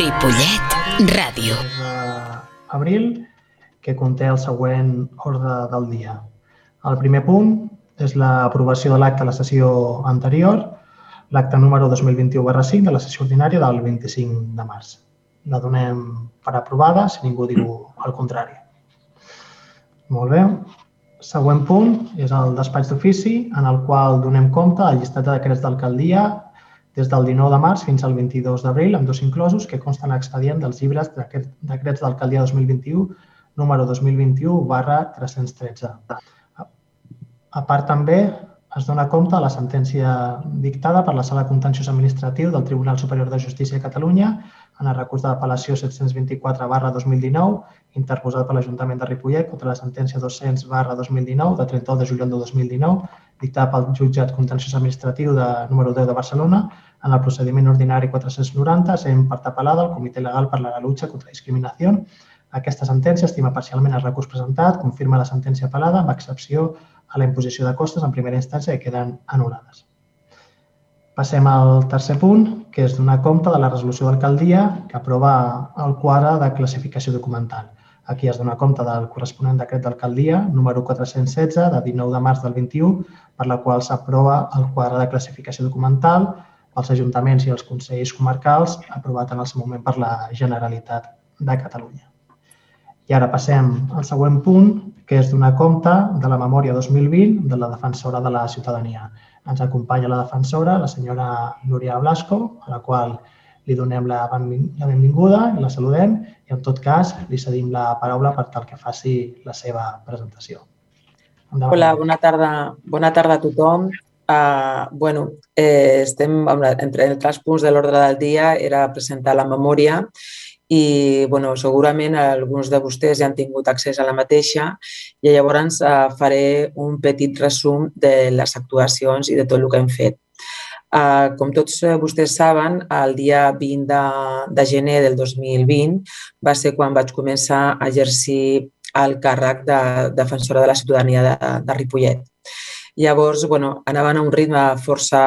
Ripollet Ràdio. Abril, que conté el següent ordre del dia. El primer punt és l'aprovació de l'acte a la sessió anterior, l'acte número 2021 5 de la sessió ordinària del 25 de març. La donem per aprovada si ningú diu el contrari. Molt bé. Següent punt és el despatx d'ofici, en el qual donem compte al llistat de decrets d'alcaldia des del 19 de març fins al 22 d'abril, amb dos inclosos, que consten a l'expedient dels llibres de decrets d'alcaldia 2021, número 2021 barra 313. A part també es dona compte de la sentència dictada per la Sala Contenciós Administratiu del Tribunal Superior de Justícia de Catalunya en el recurs d'apel·lació 724 barra 2019 interposat per l'Ajuntament de Ripollet contra la sentència 200 barra 2019 de 31 de juliol de 2019 dictada pel jutjat contenciós administratiu de número 10 de Barcelona en el procediment ordinari 490, sent part apel·lada al Comitè Legal per la Lucha contra la Discriminació. Aquesta sentència estima parcialment el recurs presentat, confirma la sentència apel·lada, amb excepció a la imposició de costes en primera instància que queden anul·lades. Passem al tercer punt, que és donar compte de la resolució d'alcaldia que aprova el quadre de classificació documental. Aquí es dona compte del corresponent decret d'alcaldia número 416 de 19 de març del 21, per la qual s'aprova el quadre de classificació documental pels ajuntaments i els consells comarcals aprovat en el seu moment per la Generalitat de Catalunya. I ara passem al següent punt, que és donar compte de la memòria 2020 de la defensora de la ciutadania. Ens acompanya la defensora, la senyora Núria Blasco, a la qual li donem la, la benvinguda la saludem i en tot cas li cedim la paraula per tal que faci la seva presentació. Endavant. Hola, bona tarda, bona tarda a tothom. Uh, bueno, eh, estem entre els punts de l'ordre del dia era presentar la memòria i bueno, segurament alguns de vostès ja han tingut accés a la mateixa i llavors uh, faré un petit resum de les actuacions i de tot el que hem fet. Uh, com tots eh, vostès saben, el dia 20 de, de gener del 2020 va ser quan vaig començar a exercir el càrrec de defensora de la ciutadania de, de Ripollet. Llavors, bueno, anaven a un ritme força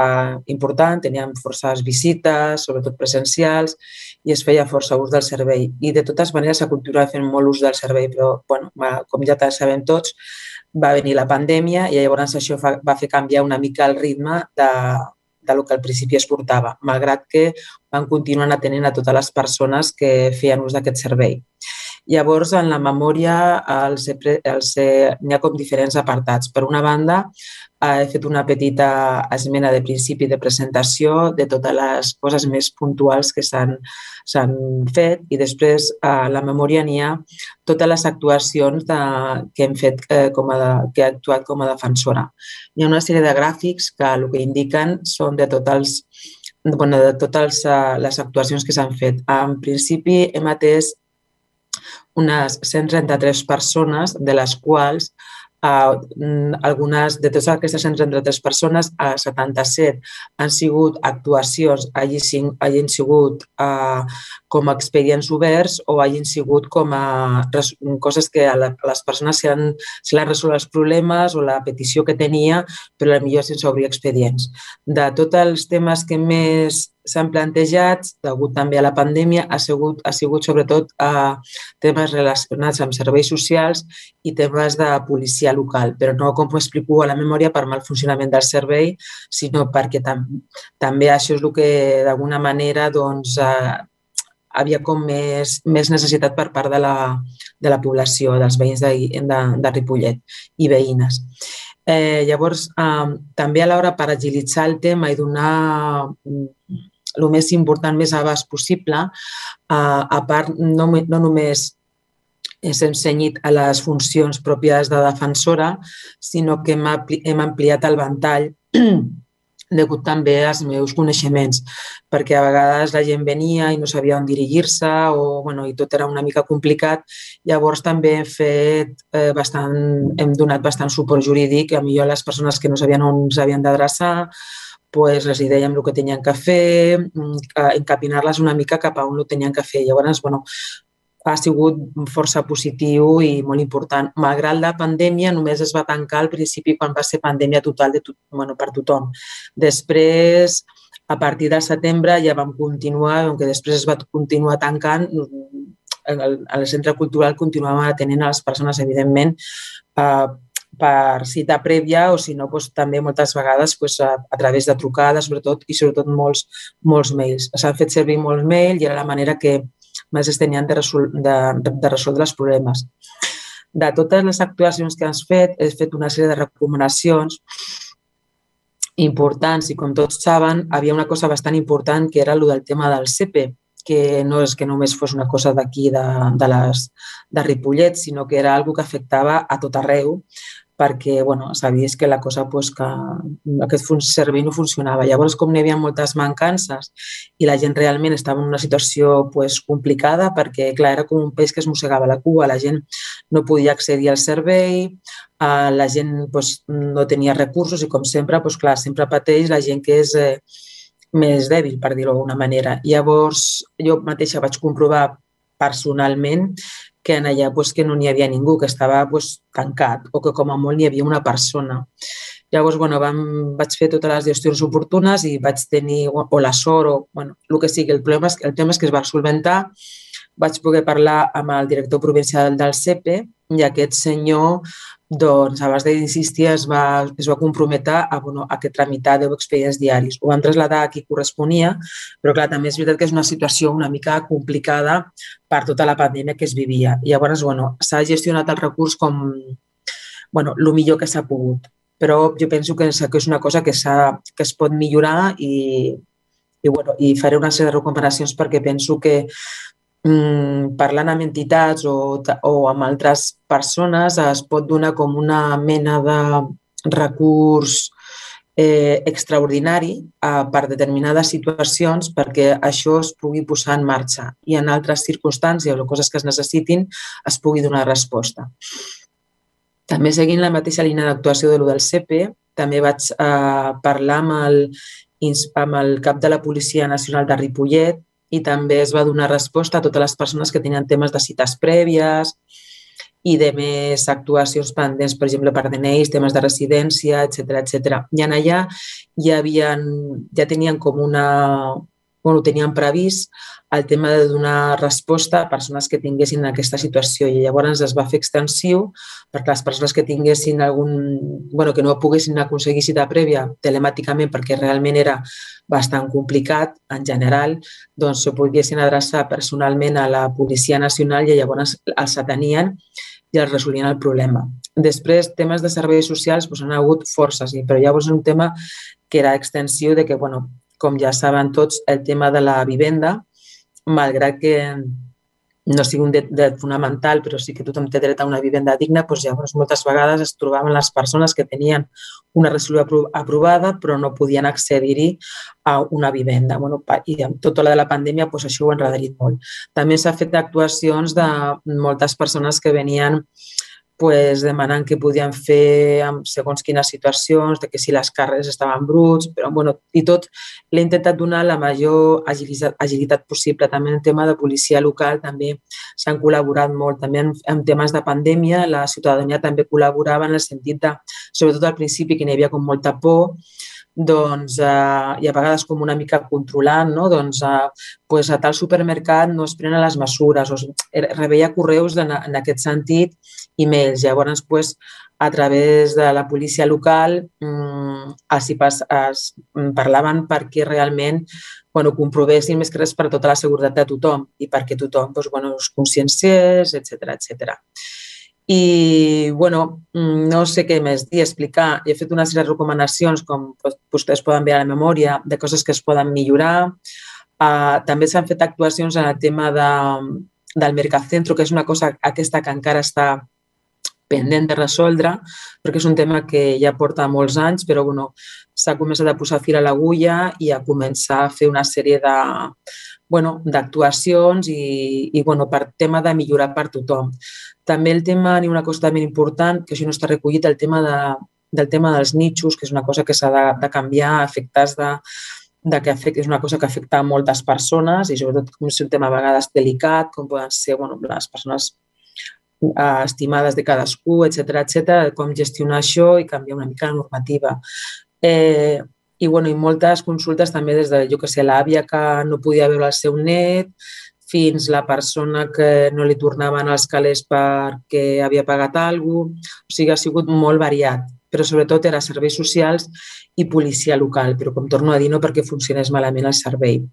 important, teníem forces visites, sobretot presencials, i es feia força ús del servei. I de totes maneres se continua fent molt ús del servei, però, bueno, com ja sabem tots, va venir la pandèmia i llavors això va fer canviar una mica el ritme de, de lo que al principi es portava, malgrat que van continuar atenent a totes les persones que feien ús d'aquest servei. Llavors, en la memòria els he, els he, n'hi ha com diferents apartats. Per una banda, he fet una petita esmena de principi de presentació de totes les coses més puntuals que s'han fet i després a la memòria n'hi ha totes les actuacions de, que hem fet eh, com a de, que he actuat com a defensora. Hi ha una sèrie de gràfics que el que indiquen són de tots els bueno, de totes les actuacions que s'han fet. En principi hem atès unes 133 persones, de les quals Uh, algunes de totes aquestes 133 persones, uh, 77 han sigut actuacions, hagin, hagin sigut uh, com a expedients oberts o hagin sigut com a coses que a, la, a les persones se, han, l'han resolt els problemes o la petició que tenia, però millor sense obrir expedients. De tots els temes que més s'han plantejat, degut també a la pandèmia, ha sigut, ha sigut sobretot a temes relacionats amb serveis socials i temes de policia local, però no com ho explico a la memòria per mal funcionament del servei, sinó perquè tam també això és el que d'alguna manera doncs, eh, havia com més, més necessitat per part de la, de la població, dels veïns de, de, de Ripollet i veïnes. Eh, llavors, eh, també a l'hora per agilitzar el tema i donar el més important, més abast possible, a part no, no només hem cenyit a les funcions pròpies de defensora, sinó que hem, hem ampliat el ventall degut també als meus coneixements, perquè a vegades la gent venia i no sabia on dirigir-se o, bueno, i tot era una mica complicat. Llavors també hem fet eh, bastant, hem donat bastant suport jurídic a millor a les persones que no sabien on s'havien d'adreçar pues, els dèiem el que tenien que fer, mm, encapinar-les una mica cap a on ho tenien que fer. Llavors, bueno, ha sigut força positiu i molt important. Malgrat la pandèmia, només es va tancar al principi quan va ser pandèmia total de tot, bueno, per tothom. Després, a partir de setembre ja vam continuar, aunque després es va continuar tancant, el, el centre cultural continuava atenent a les persones, evidentment, eh, per cita prèvia o si no doncs, també moltes vegades doncs, a, a través de trucades sobretot i sobretot molts, molts mails. S'han fet servir molts mails i era la manera que més es tenien de, resol de, de resoldre els problemes. De totes les actuacions que has fet, he fet una sèrie de recomanacions importants i com tots saben, havia una cosa bastant important que era el del tema del CP, que no és que només fos una cosa d'aquí de, de, les, de Ripollet, sinó que era algo que afectava a tot arreu, perquè bueno, sabies que la cosa pues, que aquest servei no funcionava. Llavors, com n'hi havia moltes mancances i la gent realment estava en una situació pues, complicada perquè, clar, era com un peix que es mossegava la cua, la gent no podia accedir al servei, eh, la gent pues, no tenia recursos i, com sempre, pues, clar, sempre pateix la gent que és eh, més dèbil, per dir-ho d'alguna manera. Llavors, jo mateixa vaig comprovar personalment que en allà pues, que no n'hi havia ningú, que estava pues, tancat o que com a molt n'hi havia una persona. Llavors, bueno, vam, vaig fer totes les gestions oportunes i vaig tenir o, o la sort o bueno, el que sigui. El, problema és, el tema és que es va solventar. Vaig poder parlar amb el director provincial del CEPE i aquest senyor doncs, abans d'insistir, es va, es va comprometre a, bueno, a que tramitar 10 expedients diaris. Ho vam traslladar a qui corresponia, però clar, també és veritat que és una situació una mica complicada per tota la pandèmia que es vivia. I llavors, bueno, s'ha gestionat el recurs com bueno, el millor que s'ha pogut. Però jo penso que és una cosa que, que es pot millorar i, i, bueno, i faré una sèrie de recomanacions perquè penso que mm, parlant amb entitats o, o amb altres persones es pot donar com una mena de recurs eh, extraordinari eh, per determinades situacions perquè això es pugui posar en marxa i en altres circumstàncies o coses que es necessitin es pugui donar resposta. També seguint la mateixa línia d'actuació de lo del CP, també vaig eh, parlar amb el, amb el cap de la Policia Nacional de Ripollet i també es va donar resposta a totes les persones que tenien temes de cites prèvies i de més actuacions pendents, per exemple, per DNIs, temes de residència, etc etc. I en allà ja, havien, ja tenien com una, bueno, tenien previst el tema de donar resposta a persones que tinguessin aquesta situació i llavors es va fer extensiu perquè les persones que tinguessin algun, bueno, que no poguessin aconseguir cita prèvia telemàticament perquè realment era bastant complicat en general, doncs se poguessin adreçar personalment a la Policia Nacional i llavors els atenien i els resolien el problema. Després, temes de serveis socials doncs, han hagut forces, però llavors un tema que era extensiu de que, bueno, com ja saben tots, el tema de la vivenda, malgrat que no sigui un dret fonamental, però sí que tothom té dret a una vivenda digna, doncs llavors moltes vegades es trobaven les persones que tenien una resolució aprovada però no podien accedir-hi a una vivenda. Bueno, I amb tota la de la pandèmia doncs això ho ha enredarit molt. També s'ha fet actuacions de moltes persones que venien pues, demanant què podien fer amb segons quines situacions, de que si les càrregues estaven bruts, però bueno, i tot l'he intentat donar la major agilitat, agilitat possible. També en tema de policia local també s'han col·laborat molt. També en, en temes de pandèmia la ciutadania també col·laborava en el sentit de, sobretot al principi, que n'hi havia com molta por, doncs, eh, i a vegades com una mica controlant, no? doncs, eh, pues a tal supermercat no es prenen les mesures, o reveia correus en, en aquest sentit e-mails. Llavors, pues, a través de la policia local mmm, es, es parlaven perquè realment bueno, comprovessin més que res per tota la seguretat de tothom i perquè tothom doncs, bueno, es conscienciés, etc etc. I, bueno, no sé què més dir, explicar. He fet una sèrie de recomanacions, com vostès poden veure a la memòria, de coses que es poden millorar. Uh, també s'han fet actuacions en el tema de, del Mercacentro, que és una cosa aquesta que encara està pendent de resoldre, perquè és un tema que ja porta molts anys, però bueno, s'ha començat a posar fil a l'agulla i a començar a fer una sèrie de bueno, d'actuacions i, i bueno, per tema de millorar per tothom. També el tema, ni una cosa també important, que això no està recollit, el tema de, del tema dels nichos, que és una cosa que s'ha de, de canviar efectes de, de que afecta, és una cosa que afecta a moltes persones i sobretot com és un tema a vegades delicat, com poden ser bueno, les persones eh, estimades de cadascú, etc etc, com gestionar això i canviar una mica la normativa. Eh, i, bueno, i moltes consultes també des de, jo que sé, l'àvia que no podia veure el seu net, fins la persona que no li tornaven els calés perquè havia pagat alguna cosa. O sigui, ha sigut molt variat, però sobretot era serveis socials i policia local, però com torno a dir, no perquè funcionés malament el servei.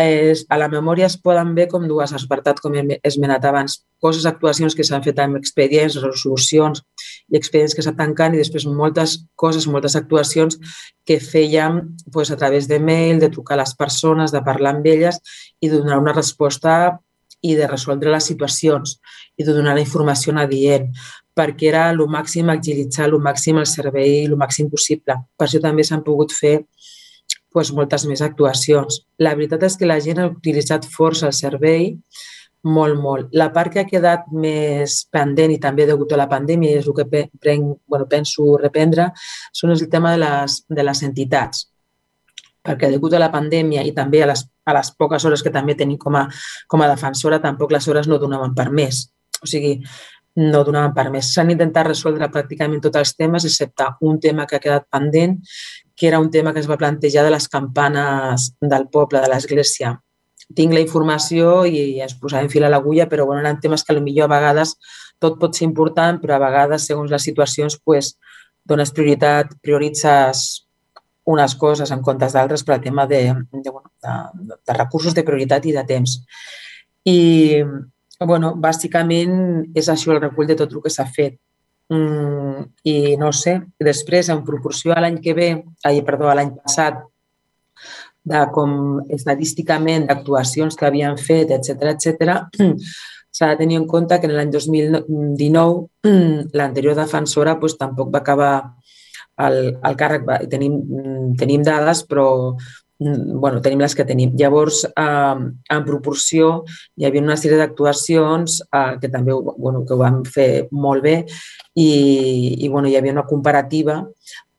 Eh, a la memòria es poden ver com dues apartats, com he esmenat abans, coses, actuacions que s'han fet amb expedients, resolucions i expedients que s'han tancat i després moltes coses, moltes actuacions que fèiem pues, a través de mail, de trucar a les persones, de parlar amb elles i donar una resposta i de resoldre les situacions i de donar la informació adient perquè era el màxim agilitzar el màxim el servei el màxim possible. Per això també s'han pogut fer pues, moltes més actuacions. La veritat és que la gent ha utilitzat força el servei, molt, molt. La part que ha quedat més pendent i també degut a la pandèmia, és el que prenc, bueno, penso reprendre, són el tema de les, de les entitats perquè degut a la pandèmia i també a les, a les poques hores que també tenim com a, com a defensora, tampoc les hores no donaven per més. O sigui, no donaven per més. S'han intentat resoldre pràcticament tots els temes, excepte un tema que ha quedat pendent, que era un tema que es va plantejar de les campanes del poble, de l'església. Tinc la informació i ens posarem fil a l'agulla, però bueno, eren temes que potser a vegades tot pot ser important, però a vegades, segons les situacions, pues, dones prioritat, prioritzes unes coses en comptes d'altres per al tema de, de, de, de recursos de prioritat i de temps. I, bueno, bàsicament és això el recull de tot el que s'ha fet. Mm, I no sé, després, en proporció a l'any que ve, ai, perdó, a l'any passat, de com estadísticament d'actuacions que havien fet, etc etc, s'ha de tenir en compte que en l'any 2019 l'anterior defensora pues, tampoc va acabar el, el càrrec. Tenim, tenim dades, però Mm, bueno, tenim les que tenim. Llavors, eh, en proporció, hi havia una sèrie d'actuacions eh, que també bueno, que ho vam fer molt bé i, i bueno, hi havia una comparativa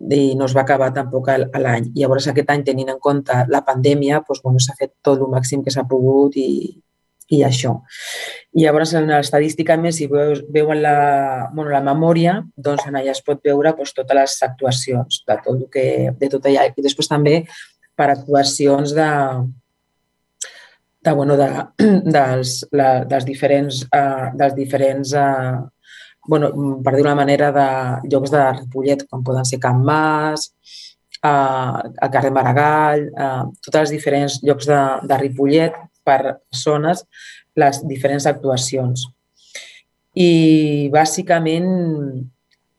i no es va acabar tampoc l'any. Llavors, aquest any, tenint en compte la pandèmia, doncs, bueno, s'ha fet tot el màxim que s'ha pogut i, i això. I llavors, en l'estadística més, si veus, veuen la, bueno, la memòria, doncs en allà es pot veure doncs, totes les actuacions de tot, el que, de tot allà. I després també per actuacions de, de, bueno, de, dels, la, dels diferents, uh, dels diferents uh, bueno, per dir una manera, de llocs de Ripollet, com poden ser Can Mas, uh, el carrer Maragall, uh, tots els diferents llocs de, de Ripollet per zones, les diferents actuacions. I bàsicament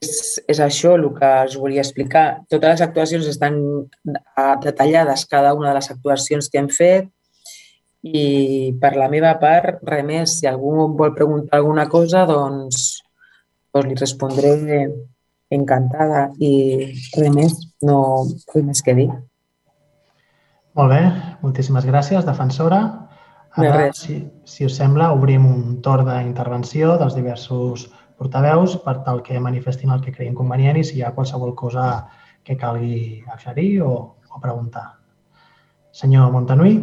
és, és això el que us volia explicar. Totes les actuacions estan ah, detallades, cada una de les actuacions que hem fet, i per la meva part, res més. Si algú vol preguntar alguna cosa, doncs, doncs li respondré encantada i res més, no res més que dir. Molt bé, moltíssimes gràcies, defensora. Ara, si, si us sembla, obrim un torn d'intervenció dels diversos portaveus per tal que manifestin el que creien convenient i si hi ha qualsevol cosa que calgui aclarir o, o preguntar. Senyor Montanui.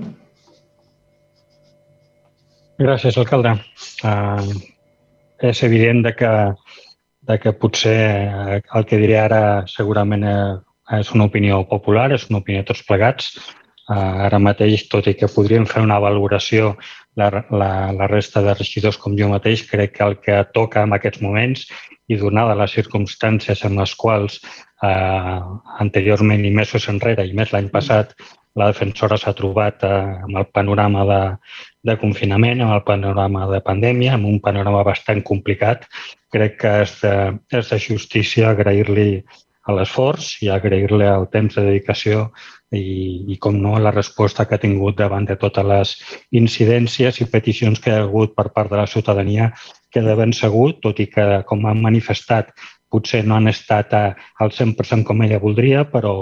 Gràcies, alcalde. Uh, és evident de que, de que potser eh, el que diré ara segurament eh, és una opinió popular, és una opinió de tots plegats. Uh, ara mateix, tot i que podríem fer una valoració la, la, la resta de regidors com jo mateix, crec que el que toca en aquests moments i donada les circumstàncies en les quals eh, anteriorment i mesos enrere i més l'any passat la defensora s'ha trobat eh, amb el panorama de, de confinament, amb el panorama de pandèmia, amb un panorama bastant complicat. Crec que és de, és de justícia agrair-li l'esforç i agrair-li el temps de dedicació i, i com no, la resposta que ha tingut davant de totes les incidències i peticions que hi ha hagut per part de la ciutadania que de ben segur, tot i que, com han manifestat, potser no han estat al 100% com ella voldria, però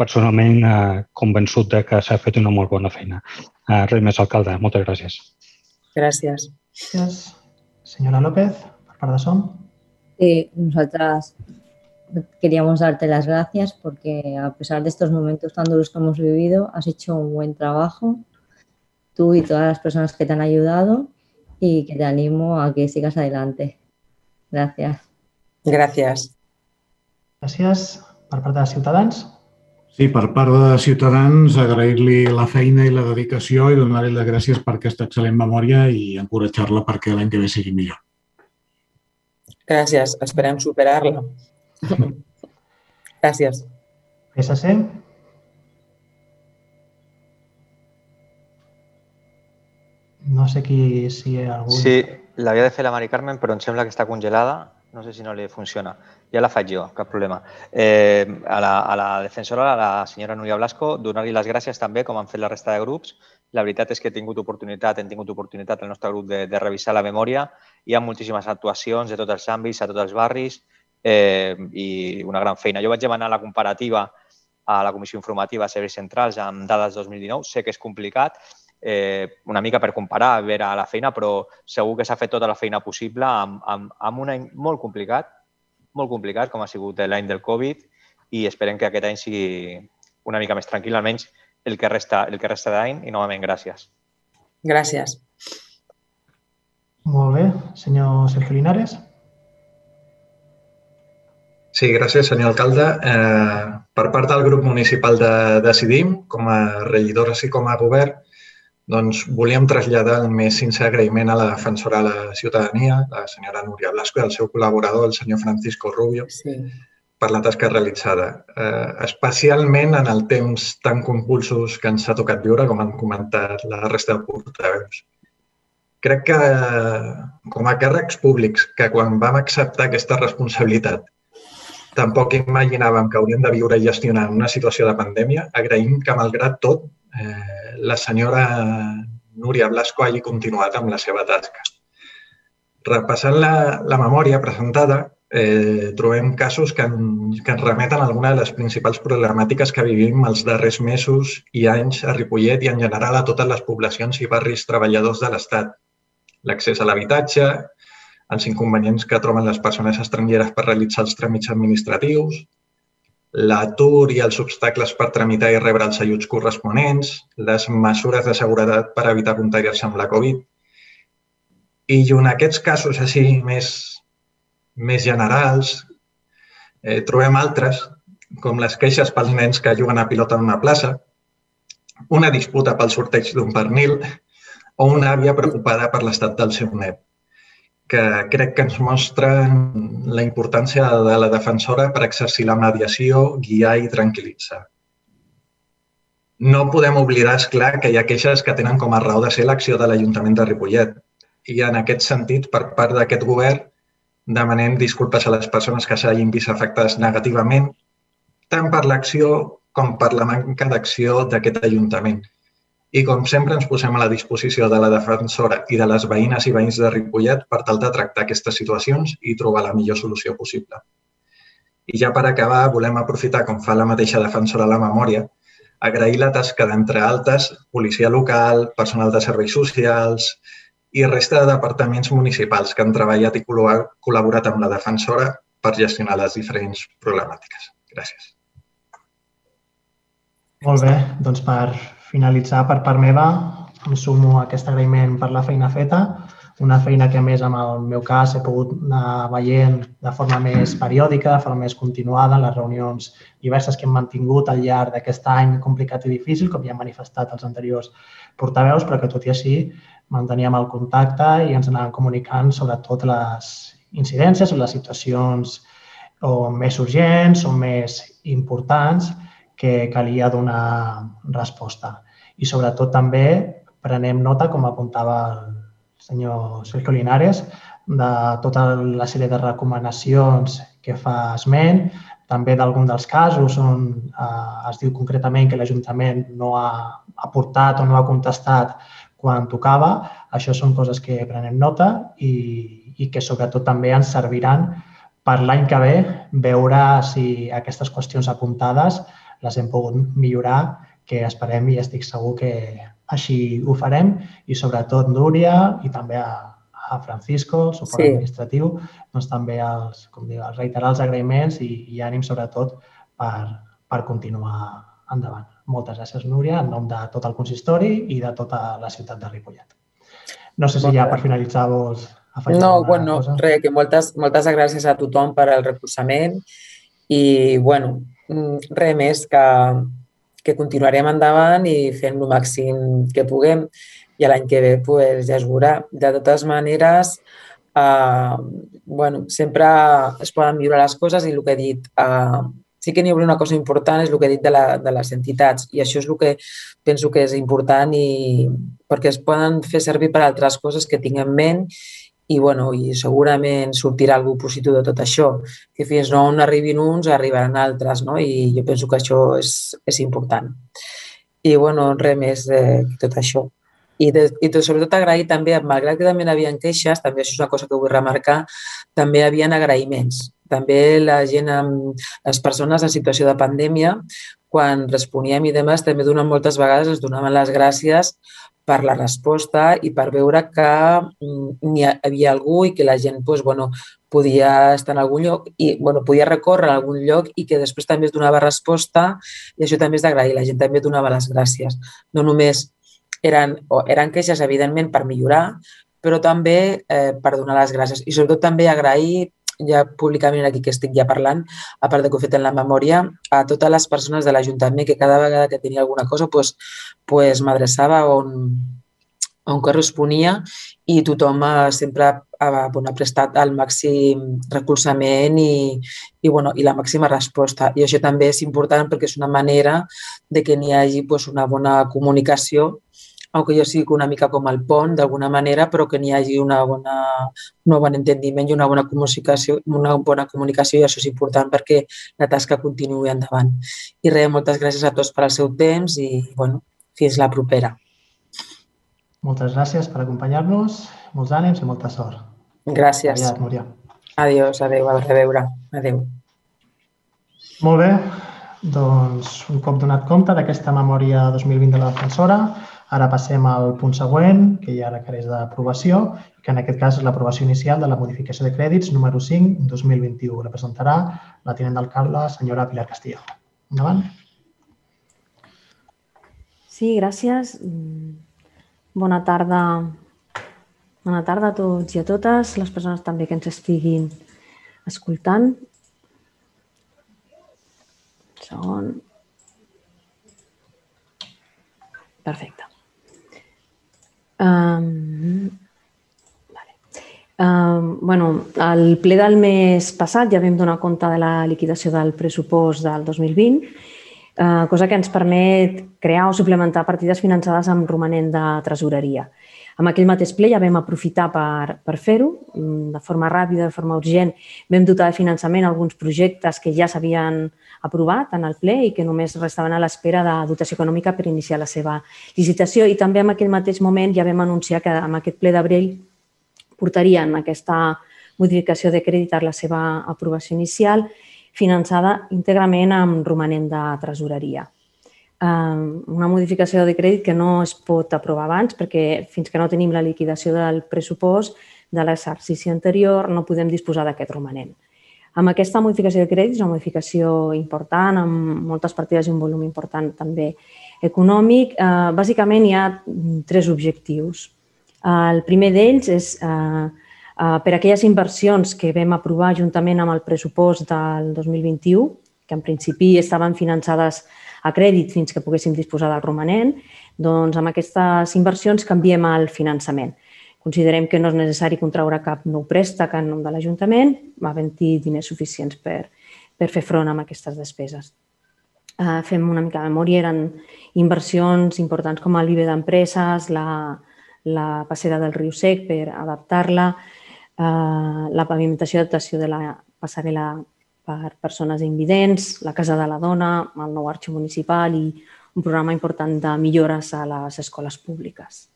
personalment eh, convençut de que s'ha fet una molt bona feina. Eh, res més, alcalde. Moltes gràcies. Gràcies. Gràcies. Senyora López, per part de SOM. Sí, nosaltres queríamos darte las gracias porque a pesar de estos momentos tan duros que hemos vivido, has hecho un buen trabajo, tú y todas las personas que te han ayudado y que te animo a que sigas adelante. Gracias. Gràcies. Gràcies per part de Ciutadans. Sí, per part de Ciutadans, agrair-li la feina i la dedicació i donar-li les gràcies per aquesta excel·lent memòria i encoratjar-la perquè l'any que ve sigui millor. Gràcies. Esperem superar-la. Gràcies. PSC. No sé qui, si hi ha algú... Sí, l'havia de fer la Mari Carmen, però em sembla que està congelada. No sé si no li funciona. Ja la faig jo, cap problema. Eh, a, la, a la defensora, a la senyora Núria Blasco, donar-li les gràcies també, com han fet la resta de grups. La veritat és que he tingut oportunitat, hem tingut oportunitat el nostre grup de, de revisar la memòria. Hi ha moltíssimes actuacions de tots els àmbits, a tots els barris eh, i una gran feina. Jo vaig demanar la comparativa a la Comissió Informativa de Serveis Centrals amb dades 2019. Sé que és complicat, eh, una mica per comparar, veure la feina, però segur que s'ha fet tota la feina possible amb, amb, amb un any molt complicat, molt complicat, com ha sigut l'any del Covid, i esperem que aquest any sigui una mica més tranquil, almenys el que resta, el que resta d'any, i novament gràcies. Gràcies. Molt bé. Senyor Sergio Linares. Sí, gràcies, senyor alcalde. Eh, per part del grup municipal de Decidim, com a regidors i com a govern, doncs volíem traslladar el més sincer agraïment a la defensora de la ciutadania, la senyora Núria Blasco, i al seu col·laborador, el senyor Francisco Rubio, Sí. per la tasca realitzada. Eh, especialment en el temps tan convulsos que ens ha tocat viure, com han comentat la resta de portaveus. Crec que, com a càrrecs públics, que quan vam acceptar aquesta responsabilitat tampoc imaginàvem que hauríem de viure i gestionar una situació de pandèmia, agraïm que, malgrat tot, eh, la senyora Núria Blasco hagi continuat amb la seva tasca. Repassant la, la memòria presentada, eh, trobem casos que, en, que ens remeten a alguna de les principals problemàtiques que vivim els darrers mesos i anys a Ripollet i en general a totes les poblacions i barris treballadors de l'Estat. L'accés a l'habitatge, els inconvenients que troben les persones estrangeres per realitzar els tràmits administratius, l'atur i els obstacles per tramitar i rebre els ajuts corresponents, les mesures de seguretat per evitar contagiar-se amb la Covid. I en aquests casos així més, més generals, eh, trobem altres, com les queixes pels nens que juguen a pilota en una plaça, una disputa pel sorteig d'un pernil o una àvia preocupada per l'estat del seu net que crec que ens mostren la importància de la defensora per exercir la mediació, guiar i tranquil·litzar. No podem oblidar, és clar, que hi ha queixes que tenen com a raó de ser l'acció de l'Ajuntament de Ripollet. I en aquest sentit, per part d'aquest govern, demanem disculpes a les persones que s'hagin vist afectades negativament, tant per l'acció com per la manca d'acció d'aquest Ajuntament. I, com sempre, ens posem a la disposició de la defensora i de les veïnes i veïns de Ripollet per tal de tractar aquestes situacions i trobar la millor solució possible. I ja per acabar, volem aprofitar, com fa la mateixa defensora a la memòria, agrair la tasca d'entre altres, policia local, personal de serveis socials i resta de departaments municipals que han treballat i col·laborat amb la defensora per gestionar les diferents problemàtiques. Gràcies. Molt bé, doncs per finalitzar per part meva, em sumo a aquest agraïment per la feina feta, una feina que a més en el meu cas he pogut anar veient de forma més periòdica, de forma més continuada, en les reunions diverses que hem mantingut al llarg d'aquest any complicat i difícil, com ja han manifestat els anteriors portaveus, però que tot i així manteníem el contacte i ens anàvem comunicant sobre totes les incidències o les situacions o més urgents o més importants que calia donar resposta. I sobretot també prenem nota, com apuntava el senyor Sergio Linares, de tota la sèrie de recomanacions que fa esment, també d'algun dels casos on eh, es diu concretament que l'Ajuntament no ha aportat o no ha contestat quan tocava. Això són coses que prenem nota i, i que sobretot també ens serviran per l'any que ve veure si aquestes qüestions apuntades les hem pogut millorar, que esperem i estic segur que així ho farem i sobretot Núria i també a, a Francisco, el suport Sí. administratiu, doncs també els, com diu, els reiterar els agraïments i, i ànim sobretot per, per continuar endavant. Moltes gràcies, Núria, en nom de tot el consistori i de tota la ciutat de Ripollet. No sé si ja per finalitzar vols afegir No, alguna bueno, cosa. res, que moltes, moltes gràcies a tothom per al recolzament i, bueno, res més que, que continuarem endavant i fem el màxim que puguem i l'any que ve pues, ja es veurà. De totes maneres, eh, bueno, sempre es poden millorar les coses i el que he dit, eh, sí que n'hi hauria una cosa important, és el que he dit de, la, de les entitats i això és el que penso que és important i perquè es poden fer servir per altres coses que tinc en ment i, bueno, i segurament sortirà algú positiu de tot això, que fins no on arribin uns arribaran altres, no? i jo penso que això és, és important. I, bueno, res més de tot això. I, de, i de, sobretot agrair també, malgrat que també hi havia queixes, també això és una cosa que vull remarcar, també hi havia agraïments. També la gent, amb, les persones en situació de pandèmia, quan responíem i demés, també donen moltes vegades ens donaven les gràcies per la resposta i per veure que mm, n'hi havia algú i que la gent pues, bueno, podia estar en algun lloc i bueno, podia recórrer a algun lloc i que després també es donava resposta i això també és d'agrair. La gent també donava les gràcies. No només eren, o eren queixes, evidentment, per millorar, però també eh, per donar les gràcies. I sobretot també agrair ja públicament aquí que estic ja parlant, a part de que ho he fet en la memòria, a totes les persones de l'Ajuntament que cada vegada que tenia alguna cosa pues, pues m'adreçava on, on corresponia i tothom ha, sempre ha, bueno, prestat el màxim recolzament i, i, bueno, i la màxima resposta. I això també és important perquè és una manera de que n'hi hagi pues, una bona comunicació aunque jo sigui una mica com el pont, d'alguna manera, però que n'hi hagi una bona, un bon entendiment i una bona comunicació, una bona comunicació i això és important perquè la tasca continuï endavant. I res, moltes gràcies a tots per al seu temps i, bueno, fins la propera. Moltes gràcies per acompanyar-nos, molts ànims i molta sort. Gràcies. Aviat, Núria. Adiós, adeu, a reveure. Adeu. Molt bé, doncs un cop donat compte d'aquesta memòria 2020 de la defensora, ara passem al punt següent, que ja requereix d'aprovació, que en aquest cas és l'aprovació inicial de la modificació de crèdits número 5 2021. La presentarà la tinent d'alcalde, senyora Pilar Castillo. Endavant. Sí, gràcies. Bona tarda. Bona tarda a tots i a totes, les persones també que ens estiguin escoltant. Un segon. Perfecte. Um, vale. um, bueno, al ple del mes passat ja vam donar compte de la liquidació del pressupost del 2020 eh, cosa que ens permet crear o suplementar partides finançades amb romanent de tresoreria. Amb aquell mateix ple ja vam aprofitar per, per fer-ho mm, de forma ràpida, de forma urgent. Vam dotar de finançament alguns projectes que ja s'havien aprovat en el ple i que només restaven a l'espera de dotació econòmica per iniciar la seva licitació. I també en aquell mateix moment ja vam anunciar que amb aquest ple d'abril portarien aquesta modificació de crèdit a la seva aprovació inicial finançada íntegrament amb romanent de tresoreria. Una modificació de crèdit que no es pot aprovar abans perquè fins que no tenim la liquidació del pressupost de l'exercici anterior no podem disposar d'aquest romanent. Amb aquesta modificació de crèdits, una modificació important, amb moltes partides i un volum important també econòmic, eh, bàsicament hi ha tres objectius. El primer d'ells és eh, per aquelles inversions que vam aprovar juntament amb el pressupost del 2021, que en principi estaven finançades a crèdit fins que poguéssim disposar del romanent, doncs amb aquestes inversions canviem el finançament. Considerem que no és necessari contraure cap nou préstec en nom de l'Ajuntament, va haver-hi diners suficients per, per fer front a aquestes despeses. Uh, fem una mica de memòria, eren inversions importants com el viver d'empreses, la, la passera del riu sec per adaptar-la, uh, la pavimentació d'adaptació de la passarel·la per persones invidents, la Casa de la Dona, el nou arxiu municipal i un programa important de millores a les escoles públiques.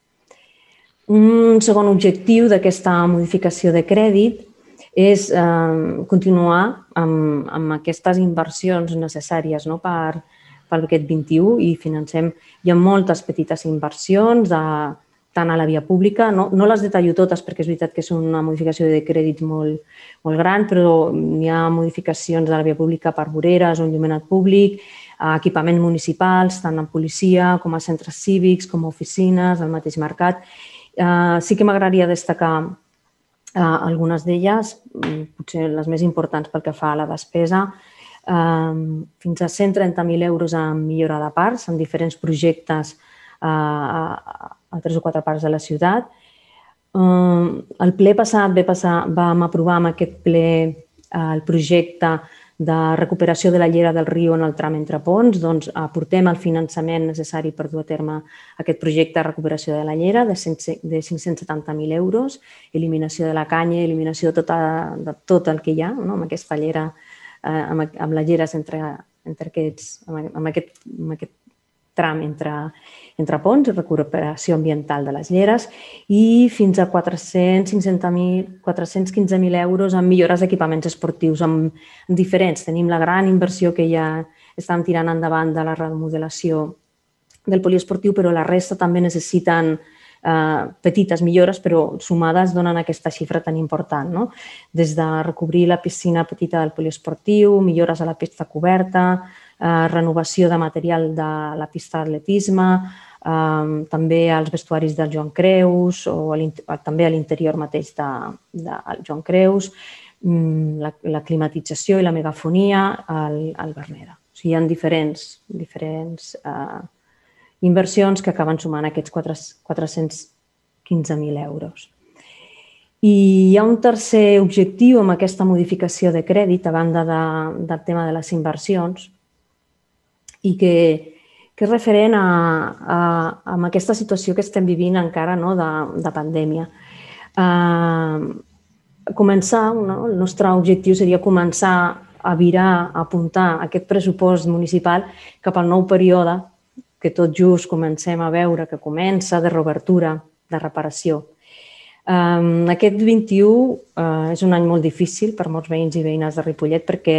Un segon objectiu d'aquesta modificació de crèdit és eh, continuar amb, amb aquestes inversions necessàries no? per, per aquest 21 i financem. Hi ha moltes petites inversions de, tant a la via pública. No, no les detallo totes perquè és veritat que és una modificació de crèdit molt, molt gran, però hi ha modificacions de la via pública per voreres o enllumenat públic, equipaments municipals, tant en policia com a centres cívics, com a oficines, al mateix mercat. Eh, sí que m'agradaria destacar eh, algunes d'elles, mm, potser les més importants pel que fa a la despesa, eh, fins a 130.000 euros en millora de parcs en diferents projectes a tres o quatre parts de la ciutat. El ple passat ve passar, vam aprovar amb aquest ple el projecte de recuperació de la llera del riu en el tram entre ponts, doncs aportem el finançament necessari per dur a terme aquest projecte de recuperació de la llera de, de 570.000 euros, eliminació de la canya, eliminació de, tota, de tot el que hi ha no? amb aquesta llera, eh, amb, amb la lleres entre, entre aquests, amb, amb, aquest, amb aquest tram entre, entre ponts i recuperació ambiental de les lleres i fins a 415.000 euros en millores d'equipaments esportius amb, diferents. Tenim la gran inversió que ja estan tirant endavant de la remodelació del poliesportiu, però la resta també necessiten eh, petites millores, però sumades donen aquesta xifra tan important. No? Des de recobrir la piscina petita del poliesportiu, millores a la pista coberta, eh, renovació de material de la pista d'atletisme, eh, també als vestuaris del Joan Creus o a també a l'interior mateix de, de Joan Creus, mm, la, la climatització i la megafonia al, al Bernera. O sigui, hi ha diferents, diferents eh, inversions que acaben sumant aquests 415.000 euros. I hi ha un tercer objectiu amb aquesta modificació de crèdit, a banda de, del tema de les inversions, i que, que és referent a, a, a aquesta situació que estem vivint encara no, de, de pandèmia. Uh, començar, no? el nostre objectiu seria començar a virar, a apuntar aquest pressupost municipal cap al nou període que tot just comencem a veure que comença de reobertura, de reparació. Um, aquest 21 uh, eh, és un any molt difícil per molts veïns i veïnes de Ripollet perquè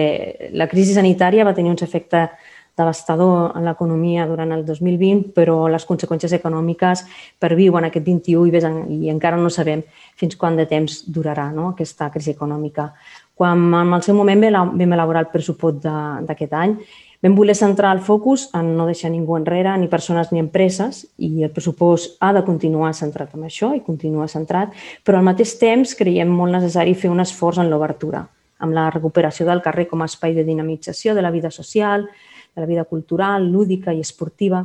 la crisi sanitària va tenir uns efectes devastador en l'economia durant el 2020, però les conseqüències econòmiques perviuen aquest 21 i, en, i encara no sabem fins quant de temps durarà no? aquesta crisi econòmica. Quan en el seu moment vam elaborar el pressupost d'aquest any, vam voler centrar el focus en no deixar ningú enrere, ni persones ni empreses, i el pressupost ha de continuar centrat en això i continua centrat, però al mateix temps creiem molt necessari fer un esforç en l'obertura, amb la recuperació del carrer com a espai de dinamització de la vida social, de la vida cultural, lúdica i esportiva,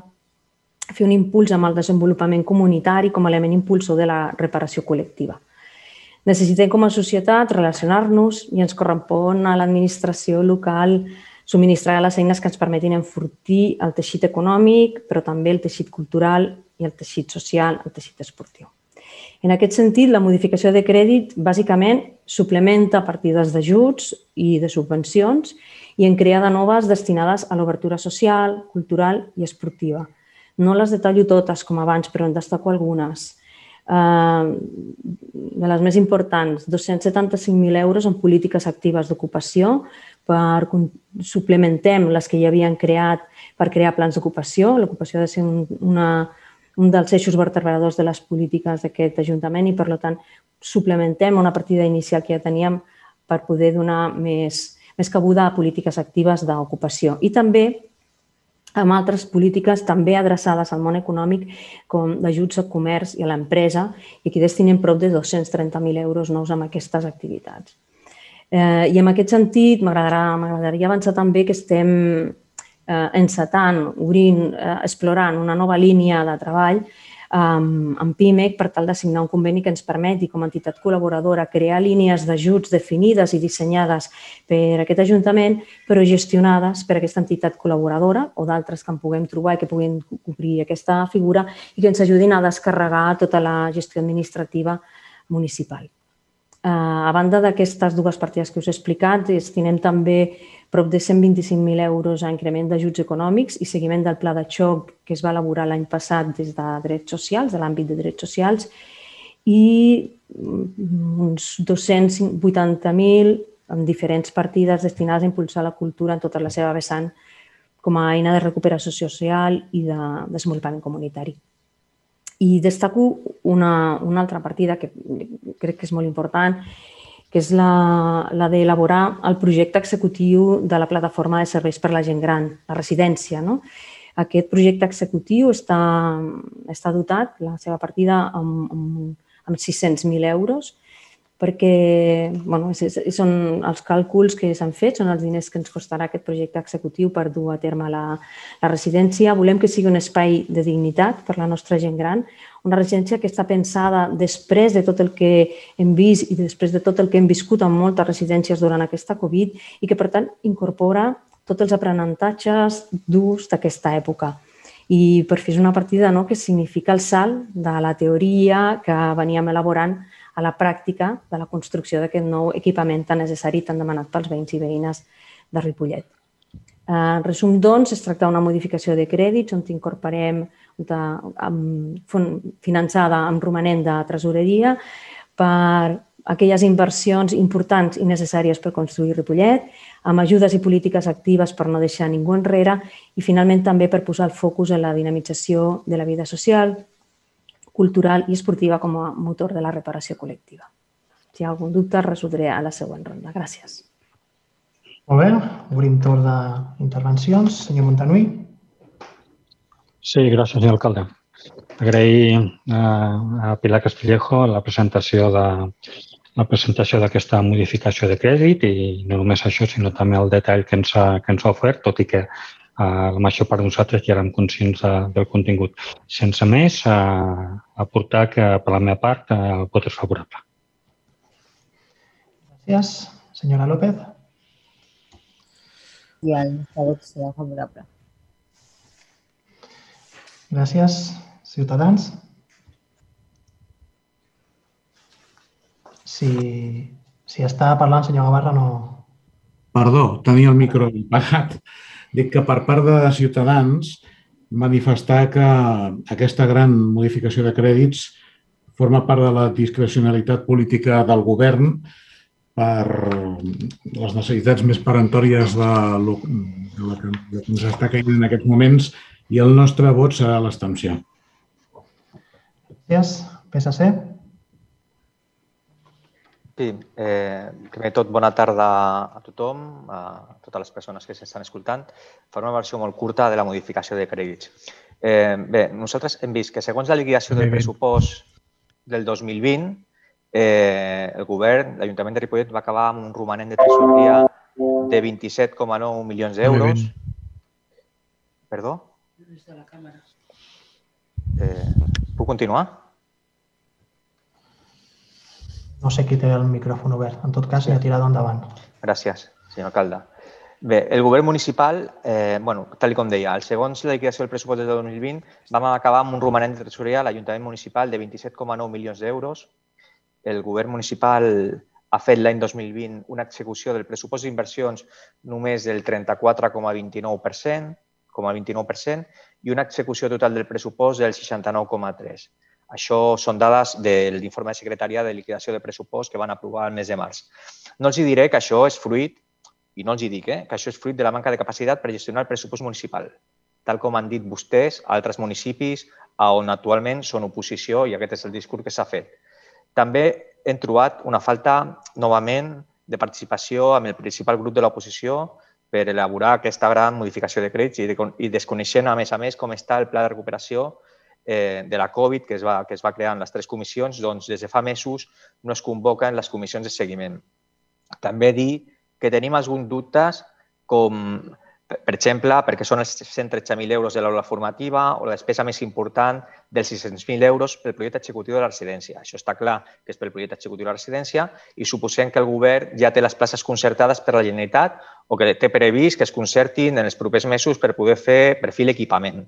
fer un impuls amb el desenvolupament comunitari com a element impulsor de la reparació col·lectiva. Necessitem com a societat relacionar-nos i ens correspon a l'administració local subministrar les eines que ens permetin enfortir el teixit econòmic, però també el teixit cultural i el teixit social, el teixit esportiu. En aquest sentit, la modificació de crèdit bàsicament suplementa partides d'ajuts i de subvencions i en crear de noves destinades a l'obertura social, cultural i esportiva. No les detallo totes com abans, però en destaco algunes. Uh, de les més importants, 275.000 euros en polítiques actives d'ocupació per suplementem les que ja havien creat per crear plans d'ocupació. L'ocupació ha de ser un, una, un dels eixos vertebradors de les polítiques d'aquest Ajuntament i, per tant, suplementem una partida inicial que ja teníem per poder donar més, més cabuda a polítiques actives d'ocupació i també amb altres polítiques també adreçades al món econòmic com d'ajuts al comerç i a l'empresa i aquí destinem prop de 230.000 euros nous amb aquestes activitats. Eh, I en aquest sentit m'agradaria avançar també que estem eh, encetant, obrint, eh, explorant una nova línia de treball amb, amb PIMEC per tal de signar un conveni que ens permeti, com a entitat col·laboradora, crear línies d'ajuts definides i dissenyades per aquest Ajuntament, però gestionades per aquesta entitat col·laboradora o d'altres que en puguem trobar i que puguin cobrir aquesta figura i que ens ajudin a descarregar tota la gestió administrativa municipal. Eh, a banda d'aquestes dues partides que us he explicat, destinem també prop de 125.000 euros a increment d'ajuts econòmics i seguiment del pla de xoc que es va elaborar l'any passat des de drets socials, de l'àmbit de drets socials, i uns 280.000 en diferents partides destinades a impulsar la cultura en tota la seva vessant com a eina de recuperació social i de desenvolupament comunitari. I destaco una, una altra partida que crec que és molt important, que és la, la d'elaborar el projecte executiu de la plataforma de serveis per a la gent gran, la residència. No? Aquest projecte executiu està, està dotat, la seva partida, amb, amb, amb 600.000 euros perquè bueno, són els càlculs que s'han fet, són els diners que ens costarà aquest projecte executiu per dur a terme la, la residència. Volem que sigui un espai de dignitat per la nostra gent gran, una residència que està pensada després de tot el que hem vist i després de tot el que hem viscut en moltes residències durant aquesta Covid i que, per tant, incorpora tots els aprenentatges durs d'aquesta època. I per fi és una partida no, que significa el salt de la teoria que veníem elaborant a la pràctica de la construcció d'aquest nou equipament tan necessari i tan demanat pels veïns i veïnes de Ripollet. En resum, doncs, es tracta d'una modificació de crèdits on incorporem de, amb, finançada amb romanent de tresoreria per aquelles inversions importants i necessàries per construir Ripollet, amb ajudes i polítiques actives per no deixar ningú enrere i, finalment, també per posar el focus en la dinamització de la vida social, cultural i esportiva com a motor de la reparació col·lectiva. Si hi ha algun dubte, resoldré a la següent ronda. Gràcies. Molt bé, obrim torn d'intervencions. Senyor Montanui. Sí, gràcies, senyor alcalde. Agrair eh, a Pilar Castillejo la presentació de la presentació d'aquesta modificació de crèdit i no només això, sinó també el detall que ens ha, que ens ha ofert, tot i que eh, la major part de nosaltres ja érem conscients de, del contingut. Sense més, eh, aportar que per la meva part eh, el vot és favorable. Gràcies. Senyora López. I el vot serà favorable. Gràcies. Ciutadans. Si, si està parlant, senyor Gavarra, no... Perdó, tenia el micro apagat. Dic que per part de Ciutadans manifestar que aquesta gran modificació de crèdits forma part de la discrecionalitat política del govern per les necessitats més perentòries de, de la que ens està caient en aquests moments i el nostre vot serà l'extensió. Gràcies. PSC. Sí, eh, primer tot, bona tarda a tothom, a totes les persones que s'estan escoltant. Faré una versió molt curta de la modificació de crèdits. Eh, bé, nosaltres hem vist que segons la liquidació del pressupost del 2020, eh, el govern, l'Ajuntament de Ripollet va acabar amb un romanent de tresoreria de 27,9 milions d'euros. Perdó? Eh, puc continuar? No sé qui té el micròfon obert. En tot cas, ja tirado endavant. Gràcies, senyor alcalde. Bé, el govern municipal, eh, bueno, tal com deia, el segons la liquidació del pressupost del 2020, vam acabar amb un romanent de tresoreria a l'Ajuntament Municipal de 27,9 milions d'euros. El govern municipal ha fet l'any 2020 una execució del pressupost d'inversions només del 34,29%, com a 29% i una execució total del pressupost del 69,3%. Això són dades de l'informe de secretaria de liquidació de pressupost que van aprovar el mes de març. No els diré que això és fruit, i no els hi dic, eh, que això és fruit de la manca de capacitat per gestionar el pressupost municipal, tal com han dit vostès a altres municipis on actualment són oposició i aquest és el discurs que s'ha fet. També hem trobat una falta, novament, de participació amb el principal grup de l'oposició per elaborar aquesta gran modificació de crèdits i, de, i desconeixent, a més a més, com està el pla de recuperació eh, de la Covid que es, va, que es va crear en les tres comissions, doncs des de fa mesos no es convoquen les comissions de seguiment. També dir que tenim alguns dubtes com, per exemple, perquè són els 113.000 euros de l'aula formativa o la despesa més important dels 600.000 euros pel projecte executiu de la residència. Això està clar que és pel projecte executiu de la residència i suposem que el govern ja té les places concertades per la Generalitat o que té previst que es concertin en els propers mesos per poder fer per fi l'equipament.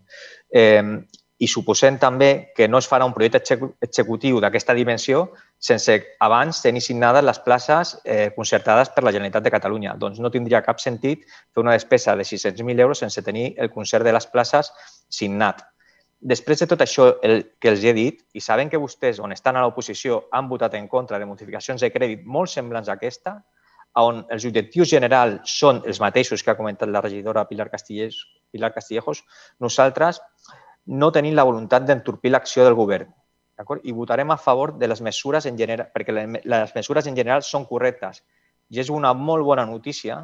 Eh, i suposem també que no es farà un projecte executiu d'aquesta dimensió sense abans tenir signades les places eh, concertades per la Generalitat de Catalunya. Doncs no tindria cap sentit fer una despesa de 600.000 euros sense tenir el concert de les places signat. Després de tot això el que els he dit, i saben que vostès, on estan a l'oposició, han votat en contra de modificacions de crèdit molt semblants a aquesta, on els objectius generals són els mateixos que ha comentat la regidora Pilar, Castillejos, Pilar Castillejos, nosaltres no tenint la voluntat d'entorpir l'acció del govern. I votarem a favor de les mesures en general, perquè les mesures en general són correctes. I és una molt bona notícia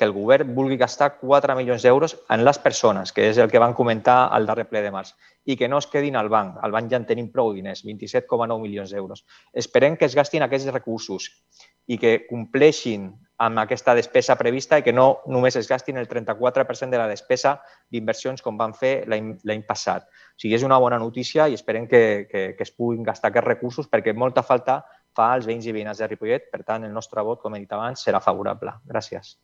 que el govern vulgui gastar 4 milions d'euros en les persones, que és el que van comentar al darrer ple de març, i que no es quedin al banc. Al banc ja en tenim prou diners, 27,9 milions d'euros. Esperem que es gastin aquests recursos i que compleixin amb aquesta despesa prevista i que no només es gastin el 34% de la despesa d'inversions com van fer l'any passat. O sigui, és una bona notícia i esperem que, que, que es puguin gastar aquests recursos perquè molta falta fa als veïns i veïnes de Ripollet. Per tant, el nostre vot, com he dit abans, serà favorable. Gràcies.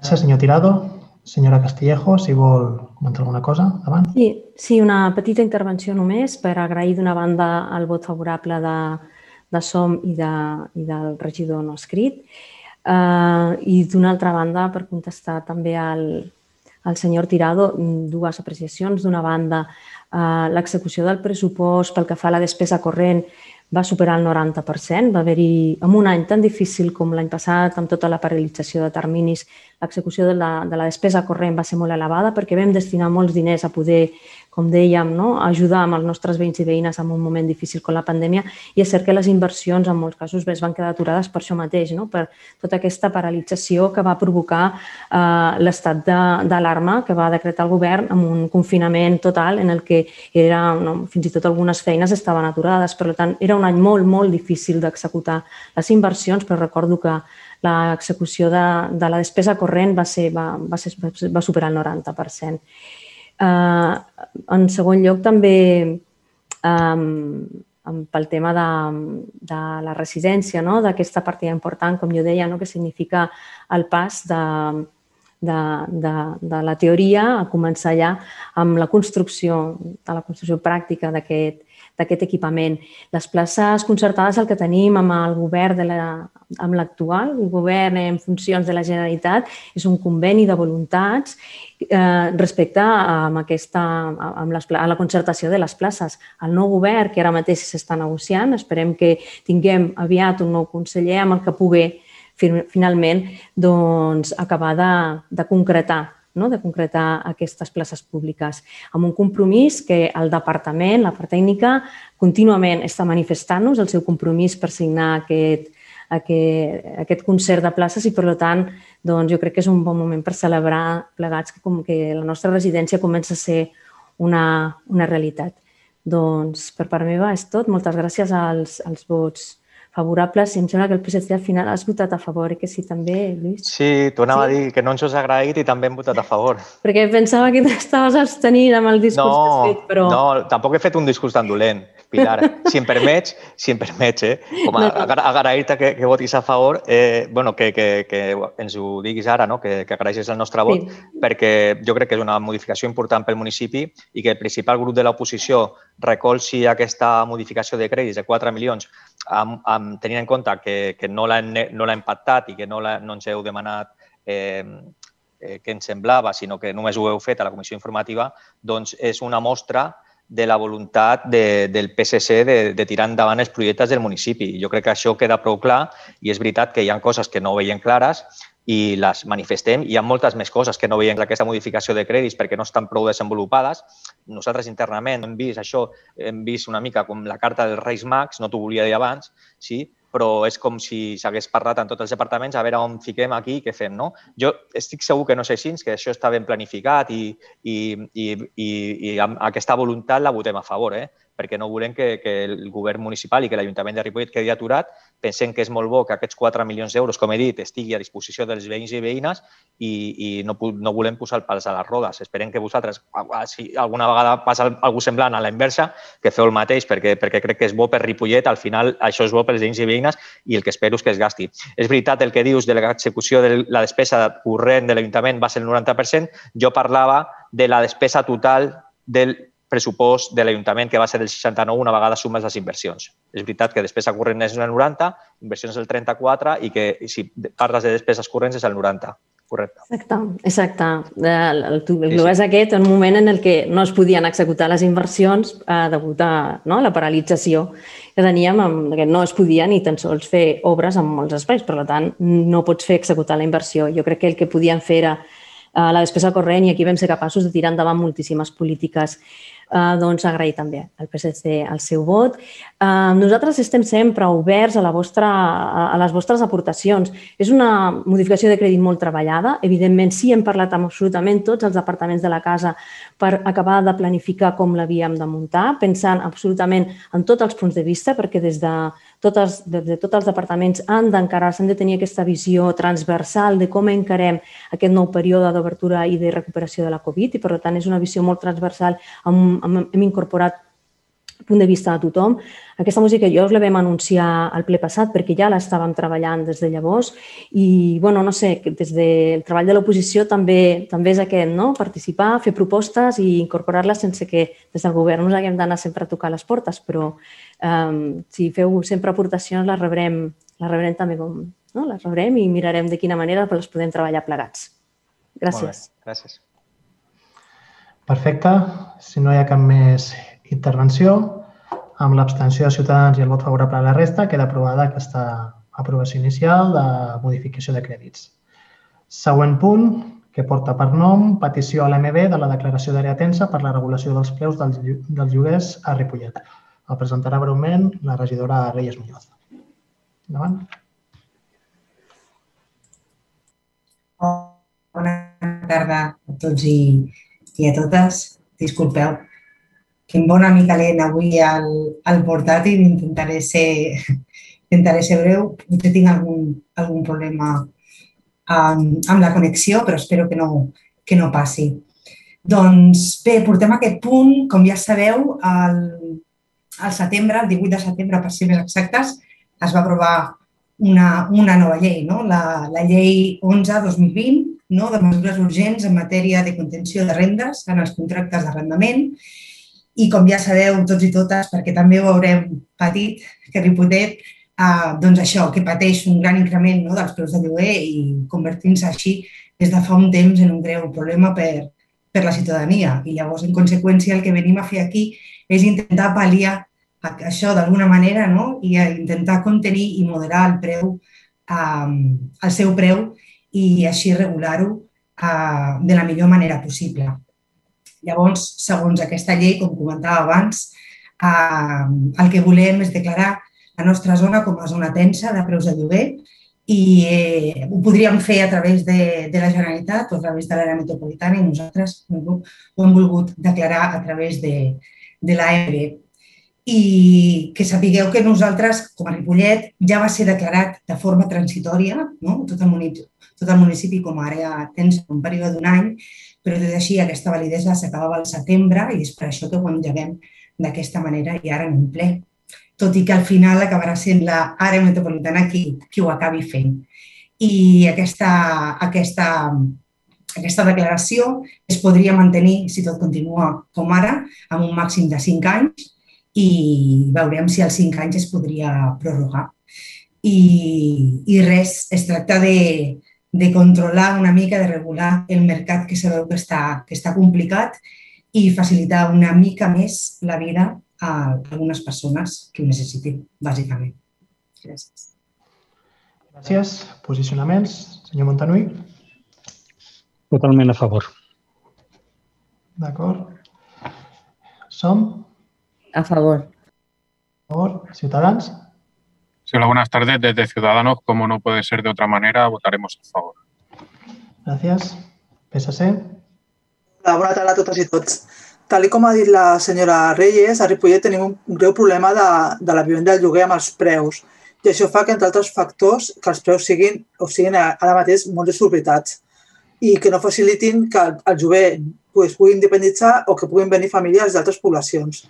Gràcies, senyor Tirado. Senyora Castillejo, si vol comentar alguna cosa, davant. Sí, sí, una petita intervenció només per agrair d'una banda el vot favorable de, de SOM i, de, i del regidor no escrit eh, i d'una altra banda per contestar també al, al senyor Tirado dues apreciacions. D'una banda, eh, l'execució del pressupost pel que fa a la despesa corrent va superar el 90%. Va haver-hi, en un any tan difícil com l'any passat, amb tota la paralització de terminis, l'execució de, la, de la despesa corrent va ser molt elevada perquè vam destinar molts diners a poder com dèiem, no? ajudar amb els nostres veïns i veïnes en un moment difícil com la pandèmia i és cert que les inversions en molts casos es van quedar aturades per això mateix, no? per tota aquesta paralització que va provocar eh, l'estat d'alarma que va decretar el govern amb un confinament total en el que era, no, fins i tot algunes feines estaven aturades. Per tant, era un any molt, molt difícil d'executar les inversions, però recordo que l'execució de, de la despesa corrent va, ser, va, va, ser, va superar el 90%. Eh, en segon lloc, també eh, pel tema de, de la residència, no? d'aquesta partida important, com jo deia, no? que significa el pas de, de, de, de la teoria a començar ja amb la construcció, de la construcció pràctica d'aquest d'aquest equipament. Les places concertades, el que tenim amb el govern de la, amb l'actual, govern en funcions de la Generalitat, és un conveni de voluntats eh, respecte a, amb aquesta, amb les, a la concertació de les places. El nou govern, que ara mateix s'està negociant, esperem que tinguem aviat un nou conseller amb el que pugui finalment doncs, acabar de, de concretar no? de concretar aquestes places públiques, amb un compromís que el departament, la part tècnica, contínuament està manifestant-nos el seu compromís per signar aquest, aquest, aquest concert de places i, per tant, doncs, jo crec que és un bon moment per celebrar plegats que, com que la nostra residència comença a ser una, una realitat. Doncs, per part meva és tot. Moltes gràcies als, als vots favorables i em sembla que el PSC al final has votat a favor, eh? que sí també, Lluís? Sí, t'ho anava sí? a dir, que no ens ho has agraït i també hem votat a favor. Perquè pensava que t'estaves abstenint amb el discurs no, que has fet, però... No, tampoc he fet un discurs tan dolent. Pilar, si em permets, si em permets, eh? com a, a, agrair-te que, que votis a favor, eh, bueno, que, que, que ens ho diguis ara, no? que, que agraeixes el nostre vot, sí. perquè jo crec que és una modificació important pel municipi i que el principal grup de l'oposició recolzi aquesta modificació de crèdits de 4 milions amb, amb, tenint en compte que, que no l'hem no impactat i que no, no ens heu demanat eh, eh, què ens semblava, sinó que només ho heu fet a la comissió informativa, doncs és una mostra de la voluntat de, del PSC de, de tirar endavant els projectes del municipi. Jo crec que això queda prou clar i és veritat que hi ha coses que no veiem clares i les manifestem. Hi ha moltes més coses que no veiem aquesta modificació de crèdits perquè no estan prou desenvolupades. Nosaltres internament hem vist això, hem vist una mica com la carta dels Reis Mags, no t'ho volia dir abans, sí? però és com si s'hagués parlat en tots els departaments a veure on fiquem aquí i què fem. No? Jo estic segur que no sé així, que això està ben planificat i, i, i, i, i amb aquesta voluntat la votem a favor. Eh? perquè no volem que, que el govern municipal i que l'Ajuntament de Ripollet quedi aturat. Pensem que és molt bo que aquests 4 milions d'euros, com he dit, estigui a disposició dels veïns i veïnes i, i no, no volem posar el pals a les rodes. Esperem que vosaltres, si alguna vegada passa alguna semblant a la inversa, que feu el mateix, perquè, perquè crec que és bo per Ripollet, al final això és bo pels veïns i veïnes i el que espero és que es gasti. És veritat el que dius de l'execució de la despesa corrent de l'Ajuntament va ser el 90%, jo parlava de la despesa total del pressupost de l'Ajuntament que va ser del 69 una vegada sumes les inversions. És veritat que despesa corrent és el 90, inversions el 34 i que si parles de despeses corrents és el 90. correcte. Exacte, exacte. El, el, el, el sí, sí. aquest, un moment en el que no es podien executar les inversions eh, degut a no, la paralització que teníem, amb, que no es podia ni tan sols fer obres en molts espais. Per tant, no pots fer executar la inversió. Jo crec que el que podien fer era eh, la despesa corrent i aquí vam ser capaços de tirar endavant moltíssimes polítiques eh, doncs agrair també al PSC el seu vot. Eh, nosaltres estem sempre oberts a, la vostra, a les vostres aportacions. És una modificació de crèdit molt treballada. Evidentment, sí hem parlat amb absolutament tots els departaments de la casa per acabar de planificar com l'havíem de muntar, pensant absolutament en tots els punts de vista, perquè des de totes, de, de tots els departaments han d'encarar, s'han de tenir aquesta visió transversal de com encarem aquest nou període d'obertura i de recuperació de la Covid i, per tant, és una visió molt transversal. Hem, hem incorporat punt de vista de tothom. Aquesta música jo us la vam anunciar al ple passat perquè ja l'estàvem treballant des de llavors i, bueno, no sé, des del treball de l'oposició també també és aquest, no? Participar, fer propostes i incorporar-les sense que des del govern us haguem d'anar sempre a tocar les portes, però Um, si feu sempre aportacions, les rebrem, les rebrem també com... No? Les rebrem i mirarem de quina manera les podem treballar plegats. Gràcies. gràcies. Perfecte. Si no hi ha cap més intervenció, amb l'abstenció de Ciutadans i el vot favorable a la resta, queda aprovada aquesta aprovació inicial de modificació de crèdits. Següent punt, que porta per nom petició a l'MB de la declaració d'àrea tensa per la regulació dels preus dels, dels lloguers a Ripollet. El presentarà breument la regidora Reyes Muñoz. Endavant. Bona tarda a tots i, i a totes. Disculpeu, va una mica lent avui al, al portàtil. Intentaré ser, intentaré ser breu. Potser tinc algun, algun problema amb, amb la connexió, però espero que no, que no passi. Doncs bé, portem aquest punt. Com ja sabeu, el, al setembre, el 18 de setembre, per ser més exactes, es va aprovar una, una nova llei, no? la, la llei 11-2020, no? de mesures urgents en matèria de contenció de rendes en els contractes d'arrendament. I com ja sabeu tots i totes, perquè també ho haurem patit, que Ripollet, eh, doncs això, que pateix un gran increment no? dels preus de lloguer i convertint-se així des de fa un temps en un greu problema per, per la ciutadania. I llavors, en conseqüència, el que venim a fer aquí és intentar pal·liar això d'alguna manera no? i intentar contenir i moderar el preu, eh, el seu preu i així regular-ho eh, de la millor manera possible. Llavors, segons aquesta llei, com comentava abans, eh, el que volem és declarar la nostra zona com a zona tensa de preus de lloguer i eh, ho podríem fer a través de, de la Generalitat o a través de l'àrea metropolitana i nosaltres ho hem volgut declarar a través de, de l'AEB i que sapigueu que nosaltres, com a Ripollet, ja va ser declarat de forma transitòria, no? tot, el municipi, tot el municipi com a àrea tens un període d'un any, però tot així aquesta validesa s'acabava al setembre i és per això que ho engeguem d'aquesta manera i ara en un ple. Tot i que al final acabarà sent l'àrea metropolitana qui, qui ho acabi fent. I aquesta, aquesta, aquesta declaració es podria mantenir, si tot continua com ara, amb un màxim de 5 anys, i veurem si als cinc anys es podria prorrogar. I, i res, es tracta de, de controlar una mica, de regular el mercat que sabeu que està, que està complicat i facilitar una mica més la vida a algunes persones que ho necessitin, bàsicament. Gràcies. Gràcies. Posicionaments. Senyor Montanui. Totalment a favor. D'acord. Som? A favor. A favor. Ciudadanos. Sí, hola, buenas tardes. Desde Ciudadanos, como no puede ser de otra manera, votaremos a favor. Gràcies. PSC. Hola, bona tarda a totes i tots. Tal com ha dit la senyora Reyes, a Ripollet tenim un greu problema de, de la vivenda del lloguer amb els preus. I això fa que, entre altres factors, que els preus siguin, o siguin ara mateix molt desorbitats i que no facilitin que el, el lloguer pues, pugui independitzar o que puguin venir famílies d'altres poblacions.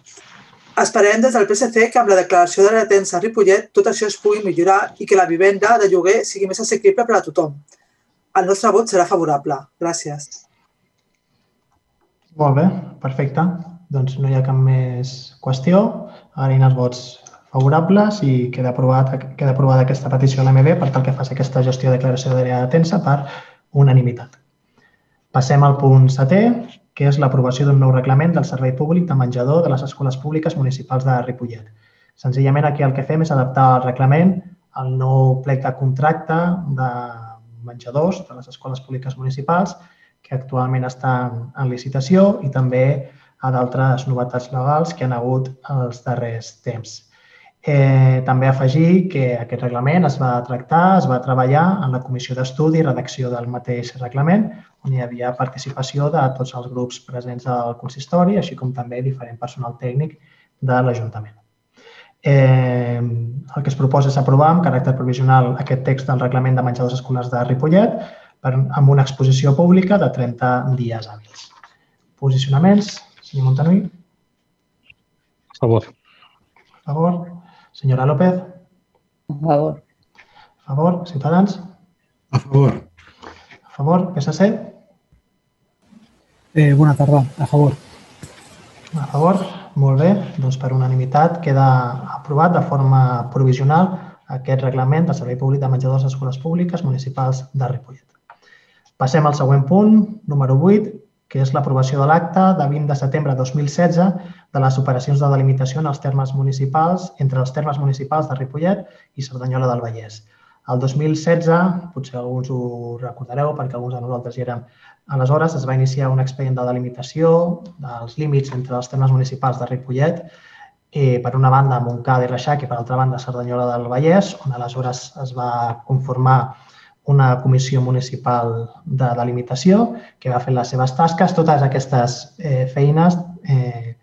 Esperem des del PSC que amb la declaració de la tensa a Ripollet tot això es pugui millorar i que la vivenda de lloguer sigui més assequible per a tothom. El nostre vot serà favorable. Gràcies. Molt bé, perfecte. Doncs no hi ha cap més qüestió. Ara hi ha els vots favorables i queda, aprovat, queda aprovada aquesta petició a l'AMB per tal que faci aquesta gestió de declaració d'àrea tensa per unanimitat. Passem al punt setè, que és l'aprovació d'un nou reglament del servei públic de menjador de les escoles públiques municipals de Ripollet. Senzillament aquí el que fem és adaptar el reglament al nou plec de contracte de menjadors de les escoles públiques municipals que actualment estan en licitació i també a d'altres novetats legals que han hagut els darrers temps. Eh, també afegir que aquest reglament es va tractar, es va treballar en la comissió d'estudi i redacció del mateix reglament, on hi havia participació de tots els grups presents al consistori, així com també diferent personal tècnic de l'Ajuntament. Eh, el que es proposa és aprovar amb caràcter provisional aquest text del reglament de menjadors escolars de Ripollet per, amb una exposició pública de 30 dies hàbils. Posicionaments, senyor Montanui. A favor. A favor. Senyora López. A favor. A favor. Ciutadans. A favor. A favor. PSC. Eh, bona tarda. A favor. A favor. Molt bé. Doncs per unanimitat queda aprovat de forma provisional aquest reglament del Servei Públic de Menjadors a Escoles Públiques Municipals de Ripollet. Passem al següent punt, número 8, que és l'aprovació de l'acte de 20 de setembre de 2016 de les operacions de delimitació en els termes municipals, entre els termes municipals de Ripollet i Cerdanyola del Vallès. El 2016, potser alguns ho recordareu perquè alguns de nosaltres hi érem aleshores, es va iniciar un expedient de delimitació dels límits entre els termes municipals de Ripollet eh, per una banda Montcada i Reixac i per altra banda Cerdanyola del Vallès, on aleshores es va conformar una comissió municipal de delimitació que va fer les seves tasques. Totes aquestes eh, feines eh,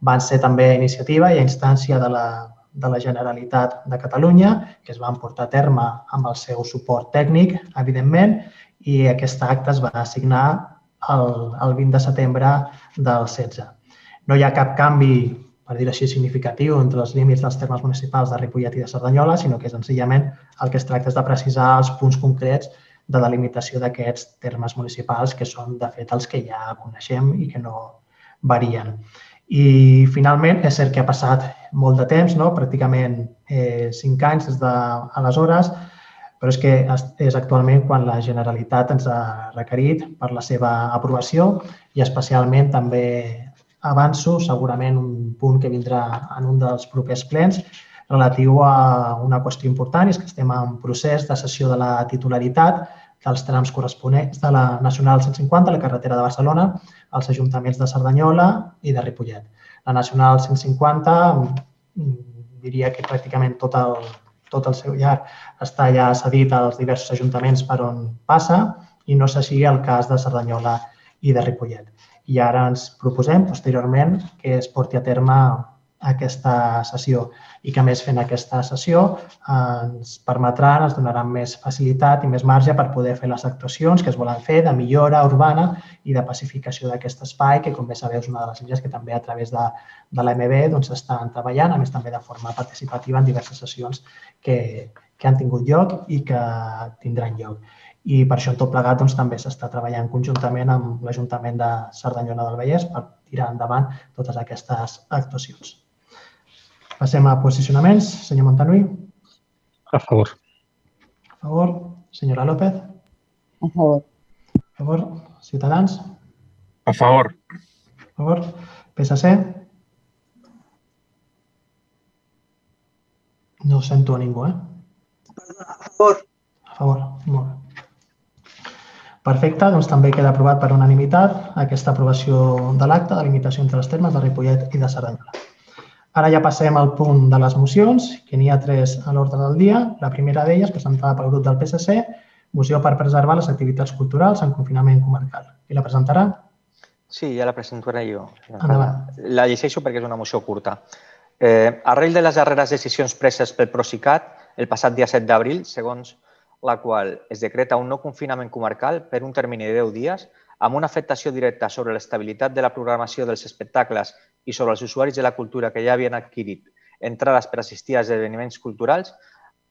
van ser també a iniciativa i a instància de la, de la Generalitat de Catalunya, que es van portar a terme amb el seu suport tècnic, evidentment, i aquest acte es va assignar el, el 20 de setembre del 16. No hi ha cap canvi, per dir així, significatiu entre els límits dels termes municipals de Ripollet i de Cerdanyola, sinó que senzillament el que es tracta és de precisar els punts concrets de delimitació d'aquests termes municipals, que són, de fet, els que ja coneixem i que no varien. I finalment és cert que ha passat molt de temps, no? pràcticament eh, cinc anys des d'aleshores, però és que és actualment quan la Generalitat ens ha requerit per la seva aprovació i especialment també avanço segurament un punt que vindrà en un dels propers plens relatiu a una qüestió important, és que estem en procés de cessió de la titularitat dels trams corresponents de la Nacional 150, la carretera de Barcelona, als ajuntaments de Cerdanyola i de Ripollet. La Nacional 150 mm, diria que pràcticament tot el, tot el seu llarg està ja cedit als diversos ajuntaments per on passa i no si el cas de Cerdanyola i de Ripollet. I ara ens proposem posteriorment que es porti a terme aquesta sessió i que, més, fent aquesta sessió ens permetran, ens donaran més facilitat i més marge per poder fer les actuacions que es volen fer de millora urbana i de pacificació d'aquest espai, que, com bé sabeu, és una de les línies que també a través de, de l'AMB doncs, estan treballant, a més també de forma participativa en diverses sessions que, que han tingut lloc i que tindran lloc. I per això, en tot plegat, doncs, també s'està treballant conjuntament amb l'Ajuntament de Cerdanyola del Vallès per tirar endavant totes aquestes actuacions. Passem a posicionaments. Senyor Montanui. A favor. A favor. Senyora López. A favor. A favor. Ciutadans. A favor. A favor. PSC. No sento a ningú, eh? A favor. A favor. Molt bé. Perfecte, doncs també queda aprovat per unanimitat aquesta aprovació de l'acte de limitació entre els termes de Ripollet i de Cerdanyola. Ara ja passem al punt de les mocions, que n'hi ha tres a l'ordre del dia. La primera d'elles, presentada pel grup del PSC, moció per preservar les activitats culturals en confinament comarcal. Qui la presentarà? Sí, ja la presentaré jo. Endavant. La llegeixo perquè és una moció curta. Eh, arrel de les darreres decisions preses pel Procicat el passat dia 7 d'abril, segons la qual es decreta un nou confinament comarcal per un termini de 10 dies amb una afectació directa sobre l'estabilitat de la programació dels espectacles i sobre els usuaris de la cultura que ja havien adquirit entrades per assistir a esdeveniments culturals,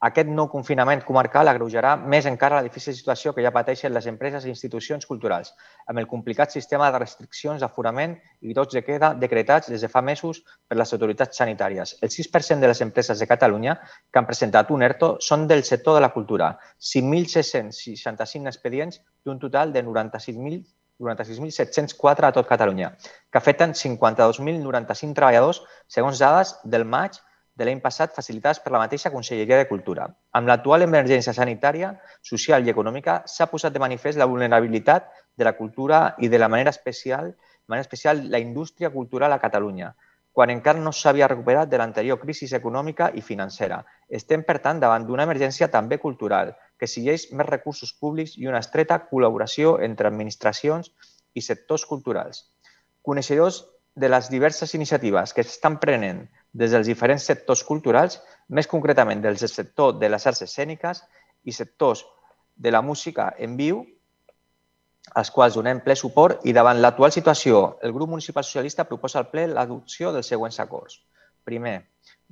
Aquest nou confinament comarcal agreujarà més encara la difícil situació que ja pateixen les empreses i institucions culturals, amb el complicat sistema de restriccions d'aforament i tots de queda decretats des de fa mesos per les autoritats sanitàries. El 6% de les empreses de Catalunya que han presentat un ERTO són del sector de la cultura, 5.665 expedients d'un total de 96.000 96.704 a tot Catalunya, que afecten 52.095 treballadors segons dades del maig de l'any passat facilitades per la mateixa Conselleria de Cultura. Amb l'actual emergència sanitària, social i econòmica s'ha posat de manifest la vulnerabilitat de la cultura i de la manera especial, de manera especial la indústria cultural a Catalunya, quan encara no s'havia recuperat de l'anterior crisi econòmica i financera. Estem, per tant, davant d'una emergència també cultural, que exigeix més recursos públics i una estreta col·laboració entre administracions i sectors culturals. Coneixedors de les diverses iniciatives que s'estan prenent des dels diferents sectors culturals, més concretament del sector de les arts escèniques i sectors de la música en viu, als quals donem ple suport i davant l'actual situació, el grup municipal socialista proposa al ple l'adopció dels següents acords. Primer,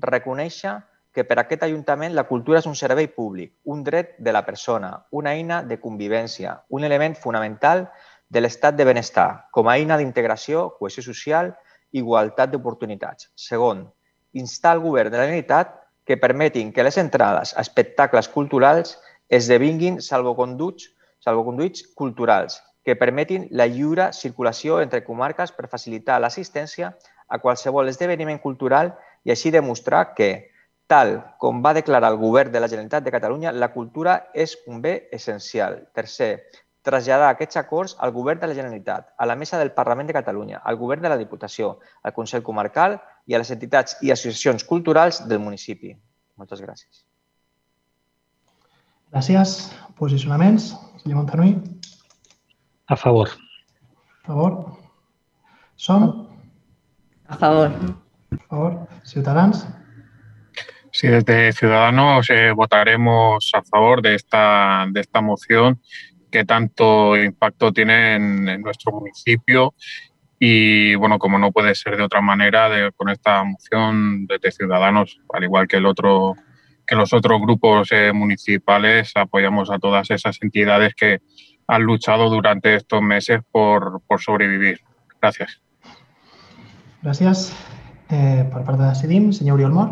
reconèixer que per aquest Ajuntament la cultura és un servei públic, un dret de la persona, una eina de convivència, un element fonamental de l'estat de benestar, com a eina d'integració, cohesió social i igualtat d'oportunitats. Segon, instar el govern de la Generalitat que permetin que les entrades a espectacles culturals esdevinguin salvoconduits, salvoconduits culturals, que permetin la lliure circulació entre comarques per facilitar l'assistència a qualsevol esdeveniment cultural i així demostrar que, tal com va declarar el govern de la Generalitat de Catalunya, la cultura és un bé essencial. Tercer, traslladar aquests acords al Govern de la Generalitat, a la Mesa del Parlament de Catalunya, al Govern de la Diputació, al Consell Comarcal i a les entitats i associacions culturals del municipi. Moltes gràcies. Gràcies. Posicionaments. Senyor Montanui. A favor. A favor. Som? A favor. A favor. Ciutadans. Sí, desde Ciudadanos eh, votaremos a favor de esta, de esta moción que tanto impacto tiene en, en nuestro municipio y bueno, como no puede ser de otra manera, de, con esta moción desde Ciudadanos, al igual que el otro que los otros grupos eh, municipales, apoyamos a todas esas entidades que han luchado durante estos meses por, por sobrevivir. Gracias. Gràcies. Eh, per part de Decidim, senyor Oriol Mor.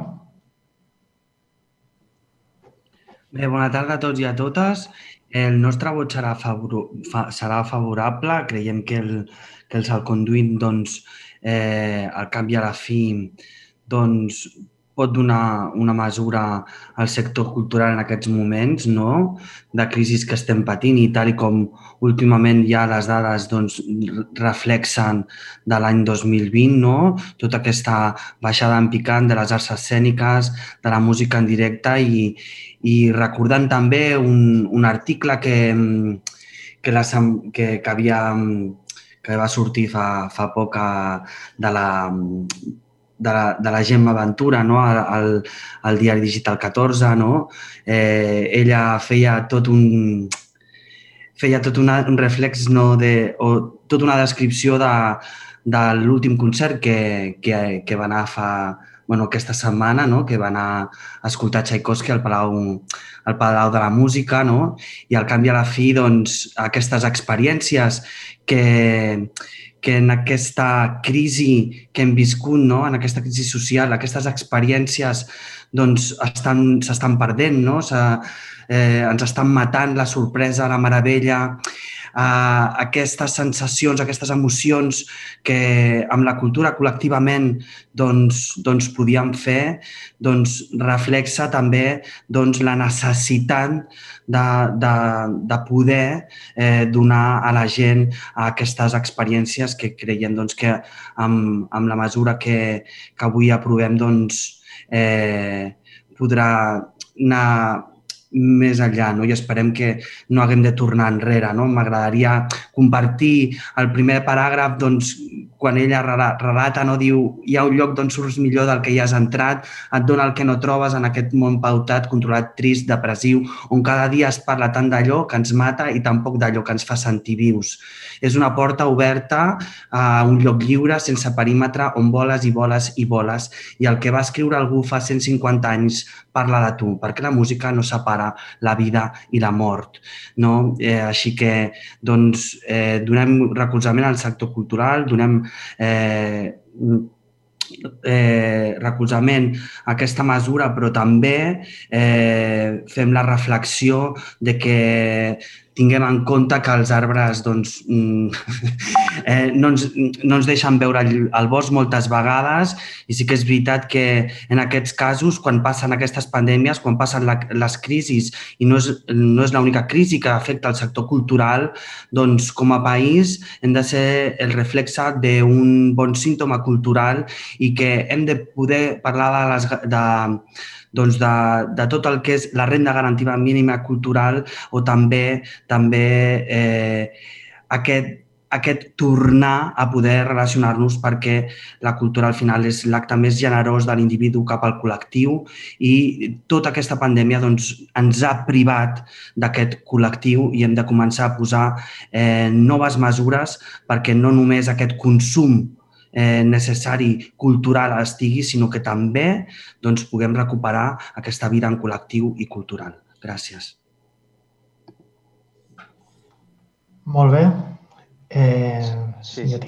Bé, bona tarda a tots i a totes. El nostre vot serà, favor, fa, serà favorable. Creiem que el, que el salconduit, doncs, eh, al cap i a la fi, doncs, pot donar una mesura al sector cultural en aquests moments no? de crisi que estem patint i tal i com últimament ja les dades doncs, reflexen de l'any 2020, no? tota aquesta baixada en picant de les arts escèniques, de la música en directe i, i recordant també un, un article que, que, la, que, que havia que va sortir fa, fa poc de la, de la, de la Gemma Ventura no? al, al diari digital 14. No? Eh, ella feia tot un feia tot una, un reflex no, de, o tota una descripció de, de l'últim concert que, que, que va anar fa, bueno, aquesta setmana, no? que va anar a escoltar Tchaikovsky al Palau, al Palau de la Música, no? i al canvi a la fi, doncs, aquestes experiències que, que en aquesta crisi que hem viscut, no? en aquesta crisi social, aquestes experiències doncs, estan, s'estan perdent, no? eh, ens estan matant la sorpresa, la meravella, eh, aquestes sensacions, aquestes emocions que amb la cultura col·lectivament doncs, doncs podíem fer, doncs reflexa també doncs, la necessitat de, de, de poder eh, donar a la gent aquestes experiències que creiem doncs, que amb, amb la mesura que, que avui aprovem doncs, eh, podrà anar més enllà no? i esperem que no haguem de tornar enrere. No? M'agradaria compartir el primer paràgraf doncs, quan ella relata, no diu hi ha un lloc d'on surts millor del que hi has entrat, et dona el que no trobes en aquest món pautat, controlat, trist, depressiu, on cada dia es parla tant d'allò que ens mata i tampoc d'allò que ens fa sentir vius. És una porta oberta a un lloc lliure, sense perímetre, on voles i voles i voles. I el que va escriure algú fa 150 anys parla de tu, perquè la música no separa la vida i la mort. No? Eh, així que doncs, eh, donem recolzament al sector cultural, donem eh, eh, recolzament a aquesta mesura, però també eh, fem la reflexió de que tinguem en compte que els arbres doncs, mm, eh, no, ens, no ens deixen veure el, el bosc moltes vegades i sí que és veritat que en aquests casos, quan passen aquestes pandèmies, quan passen la, les crisis i no és, no és l'única crisi que afecta el sector cultural, doncs com a país hem de ser el reflexe d'un bon símptoma cultural i que hem de poder parlar de les, de, doncs de, de tot el que és la renda garantida mínima cultural o també també eh, aquest, aquest tornar a poder relacionar-nos perquè la cultura al final és l'acte més generós de l'individu cap al col·lectiu i tota aquesta pandèmia doncs, ens ha privat d'aquest col·lectiu i hem de començar a posar eh, noves mesures perquè no només aquest consum eh, necessari cultural estigui, sinó que també doncs, puguem recuperar aquesta vida en col·lectiu i cultural. Gràcies. Molt bé. Eh, sí, sí,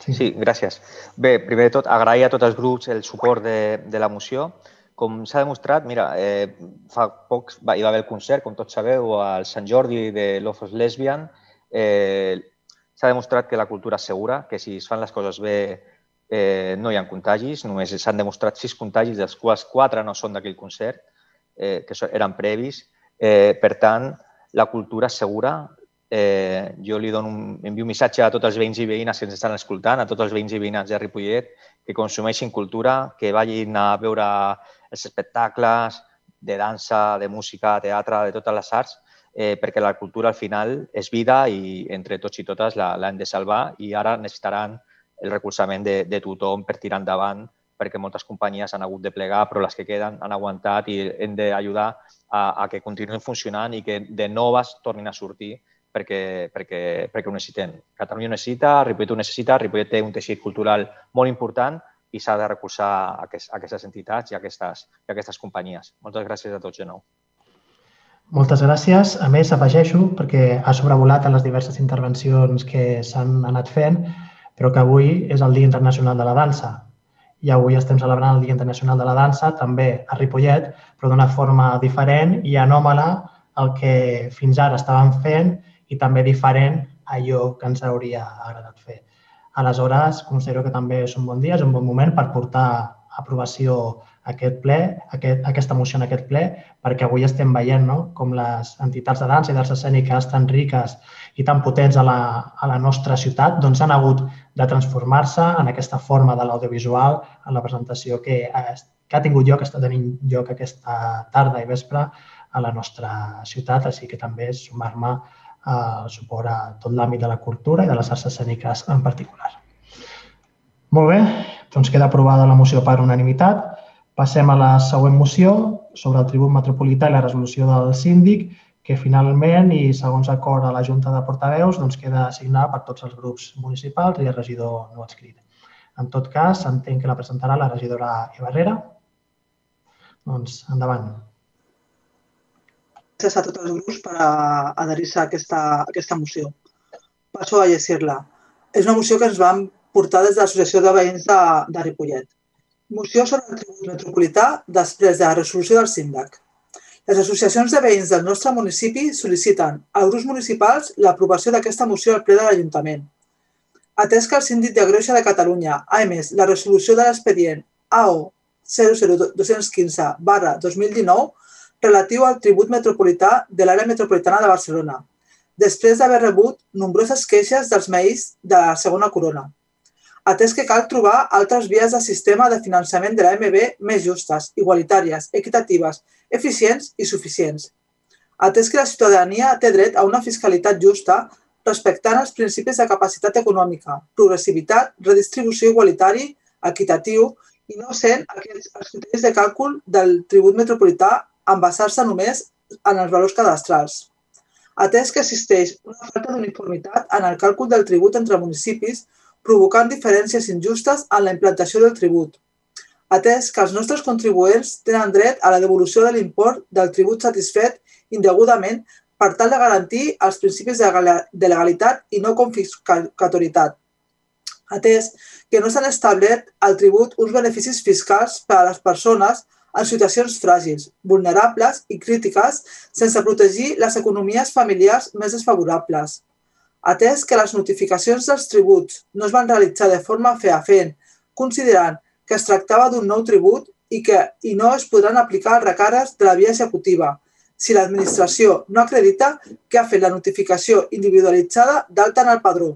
sí. sí, gràcies. Bé, primer de tot, agrair a tots els grups el suport de, de la moció. Com s'ha demostrat, mira, eh, fa pocs va, hi va haver el concert, com tots sabeu, al Sant Jordi de Lofos Lesbian. Eh, S'ha demostrat que la cultura és segura, que si es fan les coses bé eh, no hi ha contagis, només s'han demostrat sis contagis, dels quals quatre no són d'aquell concert, eh, que eren previs. Eh, per tant, la cultura és segura. Eh, jo li dono un, envio un missatge a tots els veïns i veïnes que ens estan escoltant, a tots els veïns i veïnes de Ripollet, que consumeixin cultura, que vagin a veure els espectacles de dansa, de música, teatre, de totes les arts, eh, perquè la cultura al final és vida i entre tots i totes l'hem de salvar i ara necessitaran el recolzament de, de tothom per tirar endavant perquè moltes companyies han hagut de plegar, però les que queden han aguantat i hem d'ajudar a, a que continuïn funcionant i que de noves tornin a sortir perquè, perquè, perquè ho necessitem. Catalunya ho necessita, Ripollet ho necessita, Ripollet té un teixit cultural molt important i s'ha de recolzar aquest, aquestes entitats i aquestes, i aquestes companyies. Moltes gràcies a tots de nou. Moltes gràcies. A més, afegeixo, perquè ha sobrevolat en les diverses intervencions que s'han anat fent, però que avui és el Dia Internacional de la Dansa. I avui estem celebrant el Dia Internacional de la Dansa, també a Ripollet, però d'una forma diferent i anòmala al que fins ara estàvem fent i també diferent a allò que ens hauria agradat fer. Aleshores, considero que també és un bon dia, és un bon moment per portar aprovació aquest ple, aquest, aquesta moció en aquest ple, perquè avui estem veient no? com les entitats de dansa i d'arts escèniques tan riques i tan potents a la, a la nostra ciutat doncs han hagut de transformar-se en aquesta forma de l'audiovisual, en la presentació que ha, que ha tingut lloc, està tenint lloc aquesta tarda i vespre a la nostra ciutat, així que també sumar-me al suport a tot l'àmbit de la cultura i de les arts escèniques en particular. Molt bé, doncs queda aprovada la moció per unanimitat. Passem a la següent moció sobre el tribut metropolità i la resolució del síndic, que finalment, i segons acord a la Junta de Portaveus, doncs queda assignada per tots els grups municipals i el regidor no adscrit. En tot cas, entenc que la presentarà la regidora Ibarrera. Doncs, endavant. Gràcies a tots els grups per adherir-se a aquesta, a aquesta moció. Passo a llegir-la. És una moció que ens vam portar des de l'Associació de Veïns de, de Ripollet. Moció sobre el Tribut Metropolità després de la resolució del síndac. Les associacions de veïns del nostre municipi sol·liciten als grups municipals l'aprovació d'aquesta moció al ple de l'Ajuntament. Atès que el síndic de Greuja de Catalunya ha emès la resolució de l'expedient AO 00215 barra 2019 relatiu al tribut metropolità de l'àrea metropolitana de Barcelona, després d'haver rebut nombroses queixes dels meïs de la segona corona atès que cal trobar altres vies de sistema de finançament de l'AMB més justes, igualitàries, equitatives, eficients i suficients. Atès que la ciutadania té dret a una fiscalitat justa, respectant els principis de capacitat econòmica, progressivitat, redistribució igualitari, equitatiu i no sent aquests els criteris de càlcul del tribut metropolità en basar-se només en els valors cadastrals. Atès que existeix una falta d'uniformitat en el càlcul del tribut entre municipis, provocant diferències injustes en la implantació del tribut. Atès que els nostres contribuents tenen dret a la devolució de l'import del tribut satisfet indegudament per tal de garantir els principis de legalitat i no confiscatoritat. Atès que no s'han establert al tribut uns beneficis fiscals per a les persones en situacions fràgils, vulnerables i crítiques sense protegir les economies familiars més desfavorables. Atès que les notificacions dels tributs no es van realitzar de forma feafent, considerant que es tractava d'un nou tribut i que i no es podran aplicar recàrrecs de la via executiva, si l'administració no acredita que ha fet la notificació individualitzada d'alta en el padró.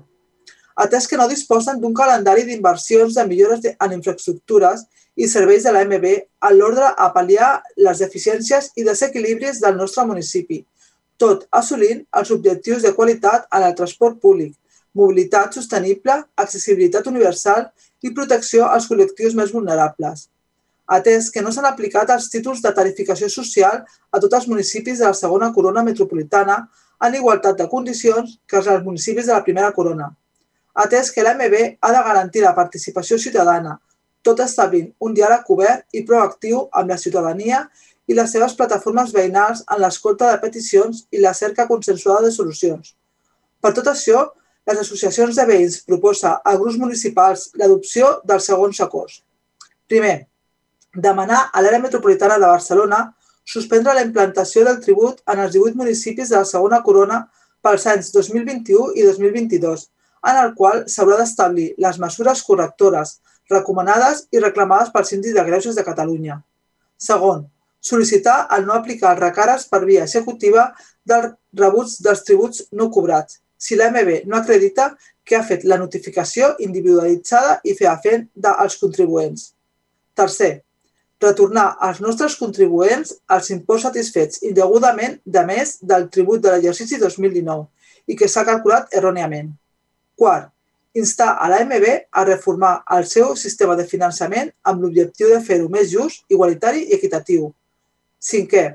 Atès que no disposen d'un calendari d'inversions de millores en infraestructures i serveis de l'AMB a l'ordre a pal·liar les deficiències i desequilibris del nostre municipi, tot assolint els objectius de qualitat en el transport públic, mobilitat sostenible, accessibilitat universal i protecció als col·lectius més vulnerables atès que no s'han aplicat els títols de tarificació social a tots els municipis de la segona corona metropolitana en igualtat de condicions que els municipis de la primera corona. Atès que l'AMB ha de garantir la participació ciutadana, tot establint un diàleg obert i proactiu amb la ciutadania i les seves plataformes veïnals en l'escolta de peticions i la cerca consensuada de solucions. Per tot això, les associacions de veïns proposa a grups municipals l'adopció dels segons acords. Primer, demanar a l'àrea metropolitana de Barcelona suspendre la implantació del tribut en els 18 municipis de la segona corona pels anys 2021 i 2022, en el qual s'haurà d'establir les mesures correctores recomanades i reclamades pel síndic de Greuges de Catalunya. Segon, sol·licitar el no aplicar els recàrrecs per via executiva dels rebuts dels tributs no cobrats, si l'AMB no acredita que ha fet la notificació individualitzada i feafent dels contribuents. Tercer, retornar als nostres contribuents els imports satisfets indegudament de més del tribut de l'exercici 2019 i que s'ha calculat erròniament. Quart, instar a l'AMB a reformar el seu sistema de finançament amb l'objectiu de fer-ho més just, igualitari i equitatiu. Cinquè,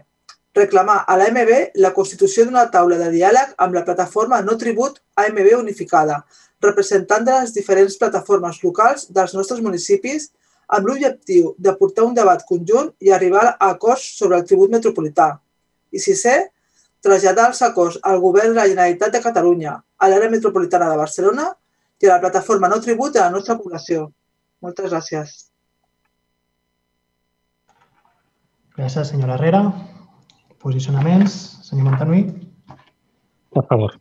reclamar a l'AMB la constitució d'una taula de diàleg amb la plataforma No Tribut AMB Unificada, representant de les diferents plataformes locals dels nostres municipis amb l'objectiu de portar un debat conjunt i arribar a acords sobre el tribut metropolità. I sisè, traslladar els acords al Govern de la Generalitat de Catalunya, a l'àrea metropolitana de Barcelona i a la plataforma No Tribut de la nostra població. Moltes gràcies. Gràcies, senyora Herrera. Posicionaments. Senyor Montanui. A favor.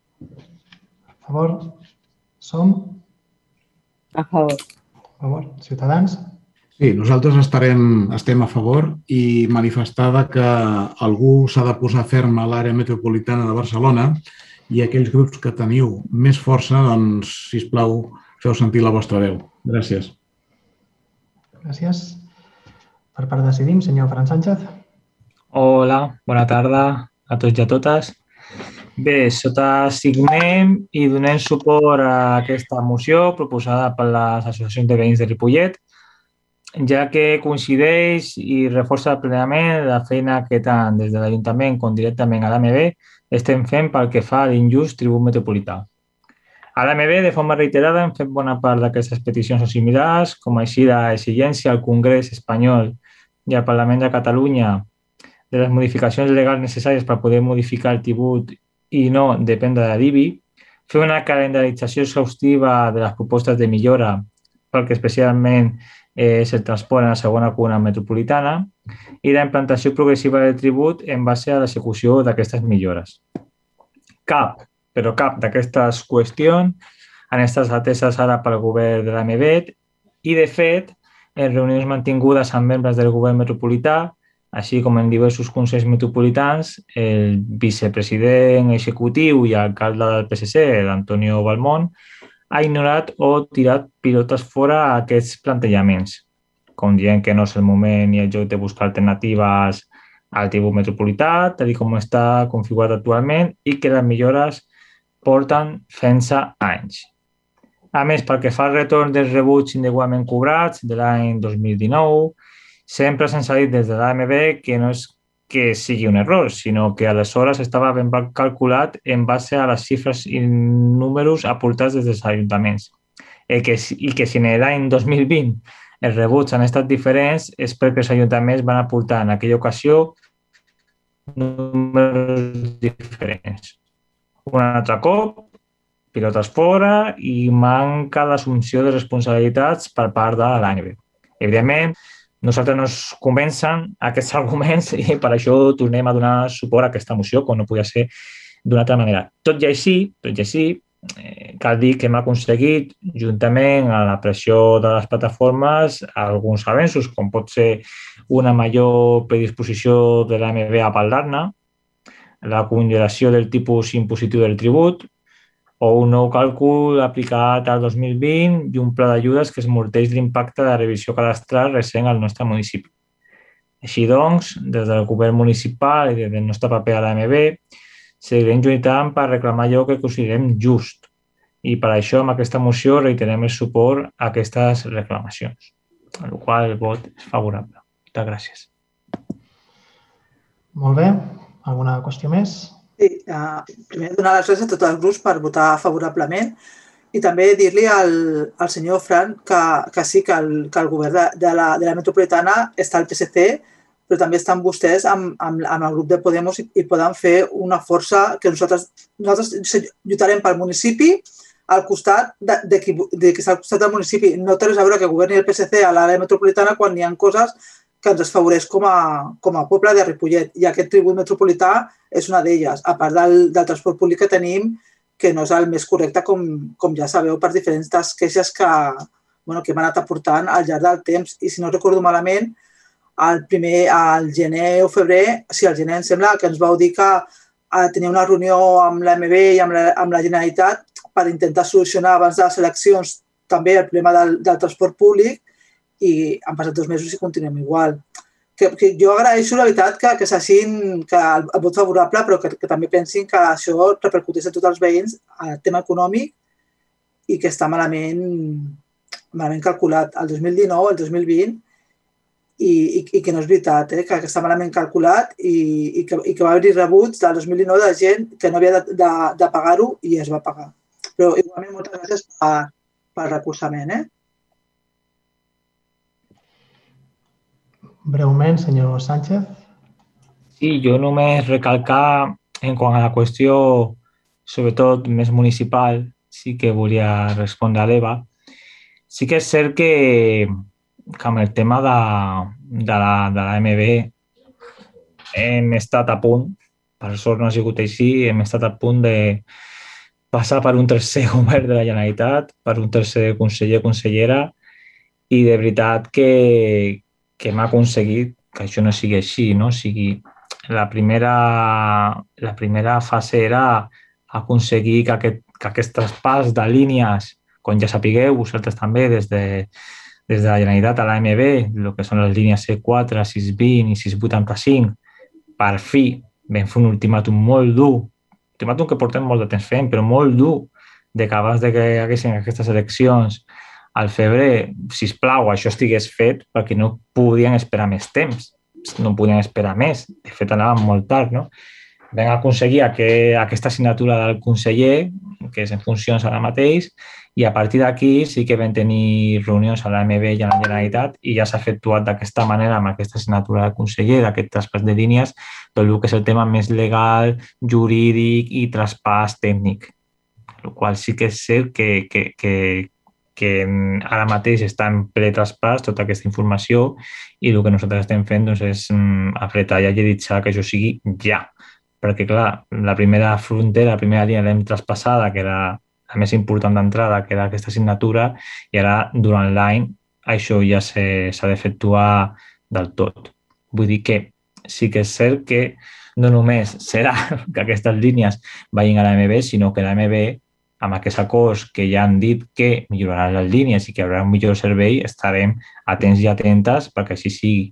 A favor. Som? A favor. A favor. Ciutadans? Sí, nosaltres estarem, estem a favor i manifestada que algú s'ha de posar ferm a l'àrea metropolitana de Barcelona i aquells grups que teniu més força, doncs, si us plau, feu sentir la vostra veu. Gràcies. Gràcies. Per part de Decidim, senyor Fran Sánchez. Hola, bona tarda a tots i a totes. Bé, sota signem i donem suport a aquesta moció proposada per les associacions de veïns de Ripollet ja que coincideix i reforça plenament la feina que tant des de l'Ajuntament com directament a l'AMB estem fent pel que fa a l'injust tribut metropolità. A l'AMB, de forma reiterada, hem fet bona part d'aquestes peticions o similars, com així l'exigència al Congrés espanyol i al Parlament de Catalunya de les modificacions legals necessàries per poder modificar el tribut i no dependre de l'IBI, fer una calendarització exhaustiva de les propostes de millora perquè especialment és el transport en la segona cuna metropolitana i la implantació progressiva del tribut en base a l'execució d'aquestes millores. Cap, però cap d'aquestes qüestions han estat ateses ara pel govern de la MEBET i, de fet, en reunions mantingudes amb membres del govern metropolità, així com en diversos consells metropolitans, el vicepresident executiu i alcalde del PSC, l'Antonio Balmont, ha ignorat o tirat pilotes fora aquests plantejaments, com dient que no és el moment ni el joc de buscar alternatives al tribut metropolità, tal com està configurat actualment, i que les millores porten fent-se anys. A més, pel que fa al retorn dels rebuts indegudament cobrats de l'any 2019, sempre s'ha dit des de l'AMB que no és que sigui un error, sinó que aleshores estava ben calculat en base a les xifres i números aportats des dels ajuntaments. I que, i que si en l'any 2020 els rebuts han estat diferents és perquè els ajuntaments van aportar en aquella ocasió números diferents. Un altre cop, pilotes fora i manca d'assumpció de responsabilitats per part de l'ANB. Evidentment, nosaltres no ens convencen aquests arguments i per això tornem a donar suport a aquesta moció, com no podia ser d'una altra manera. Tot i així, tot i així, eh, cal dir que hem aconseguit, juntament a la pressió de les plataformes, alguns avenços, com pot ser una major predisposició de l'AMB a parlar-ne, la congelació del tipus impositiu del tribut, o un nou càlcul aplicat al 2020 i un pla d'ajudes que esmorteix l'impacte de la revisió cadastral recent al nostre municipi. Així doncs, des del govern municipal i des del nostre paper a l'AMB, seguirem lluitant per reclamar allò que considerem just i per això amb aquesta moció reiterem el suport a aquestes reclamacions, amb la qual el vot és favorable. Moltes gràcies. Molt bé. Alguna qüestió més? Sí, uh, primer donar les gràcies a tots els grups per votar favorablement i també dir-li al, al senyor Fran que, que sí, que el, que el govern de, de, la, de la metropolitana està al PSC, però també estan vostès amb, amb, amb el grup de Podemos i, i poden fer una força que nosaltres, nosaltres lluitarem pel municipi al costat de, de, qui, de qui està al costat del municipi. No té res a veure que governi el PSC a l'àrea metropolitana quan hi ha coses que ens desfavoreix com a, com a poble de Ripollet. I aquest tribut metropolità és una d'elles, a part del, del transport públic que tenim, que no és el més correcte, com, com ja sabeu, per diferents queixes que, bueno, que hem anat aportant al llarg del temps. I si no recordo malament, al primer, al gener o febrer, sí, al gener em sembla que ens vau dir que a tenir una reunió amb l'AMB i amb la, amb la Generalitat per intentar solucionar abans de les eleccions també el problema del, del transport públic i han passat dos mesos i continuem igual. Que, que jo agraeixo la veritat que, que s'hagin que el, el vot favorable, però que, que també pensin que això repercuteix a tots els veïns al tema econòmic i que està malament, malament calculat el 2019, el 2020 i, i, i que no és veritat, eh? que, que està malament calculat i, i, que, i que va haver-hi rebuts del 2019 de gent que no havia de, de, de pagar-ho i es va pagar. Però igualment moltes gràcies per, per recolzament. Eh? Breument, senyor Sánchez. Sí, jo només recalcar en quant a la qüestió, sobretot més municipal, sí que volia respondre a l'Eva. Sí que és cert que, que amb el tema de, de, la, de la MB hem estat a punt, per sort no ha sigut així, hem estat a punt de passar per un tercer govern de la Generalitat, per un tercer conseller o consellera, i de veritat que, que hem aconseguit que això no sigui així, no? O sigui, la primera, la primera fase era aconseguir que aquest, que aquest traspàs de línies, com ja sapigueu, vosaltres també, des de, des de la Generalitat a l'AMB, el que són les línies C4, 620 i 685, per fi vam fer un ultimàtum molt dur, ultimàtum que portem molt de temps fent, però molt dur, de que abans de que hi haguessin aquestes eleccions al febrer, si plau, això estigués fet perquè no podien esperar més temps, no podien esperar més. De fet, anàvem molt tard, no? Vam aconseguir aquest, aquesta assignatura del conseller, que és en funcions ara mateix, i a partir d'aquí sí que vam tenir reunions a l'AMB i a la Generalitat i ja s'ha efectuat d'aquesta manera amb aquesta assignatura del conseller, d'aquest traspàs de línies, tot el que és el tema més legal, jurídic i traspàs tècnic. El qual sí que és cert que, que, que, que mm, ara mateix està en ple traspàs tota aquesta informació i el que nosaltres estem fent doncs, és mm, apretar i agilitzar que això sigui ja. Perquè, clar, la primera frontera, la primera línia l'hem traspassada, que era la més important d'entrada, que era aquesta assignatura, i ara, durant l'any, això ja s'ha d'efectuar del tot. Vull dir que sí que és cert que no només serà que aquestes línies vagin a l'AMB, sinó que l'AMB amb aquests acords que ja han dit que milloraran les línies i que hi haurà un millor servei, estarem atents i atentes perquè així sigui.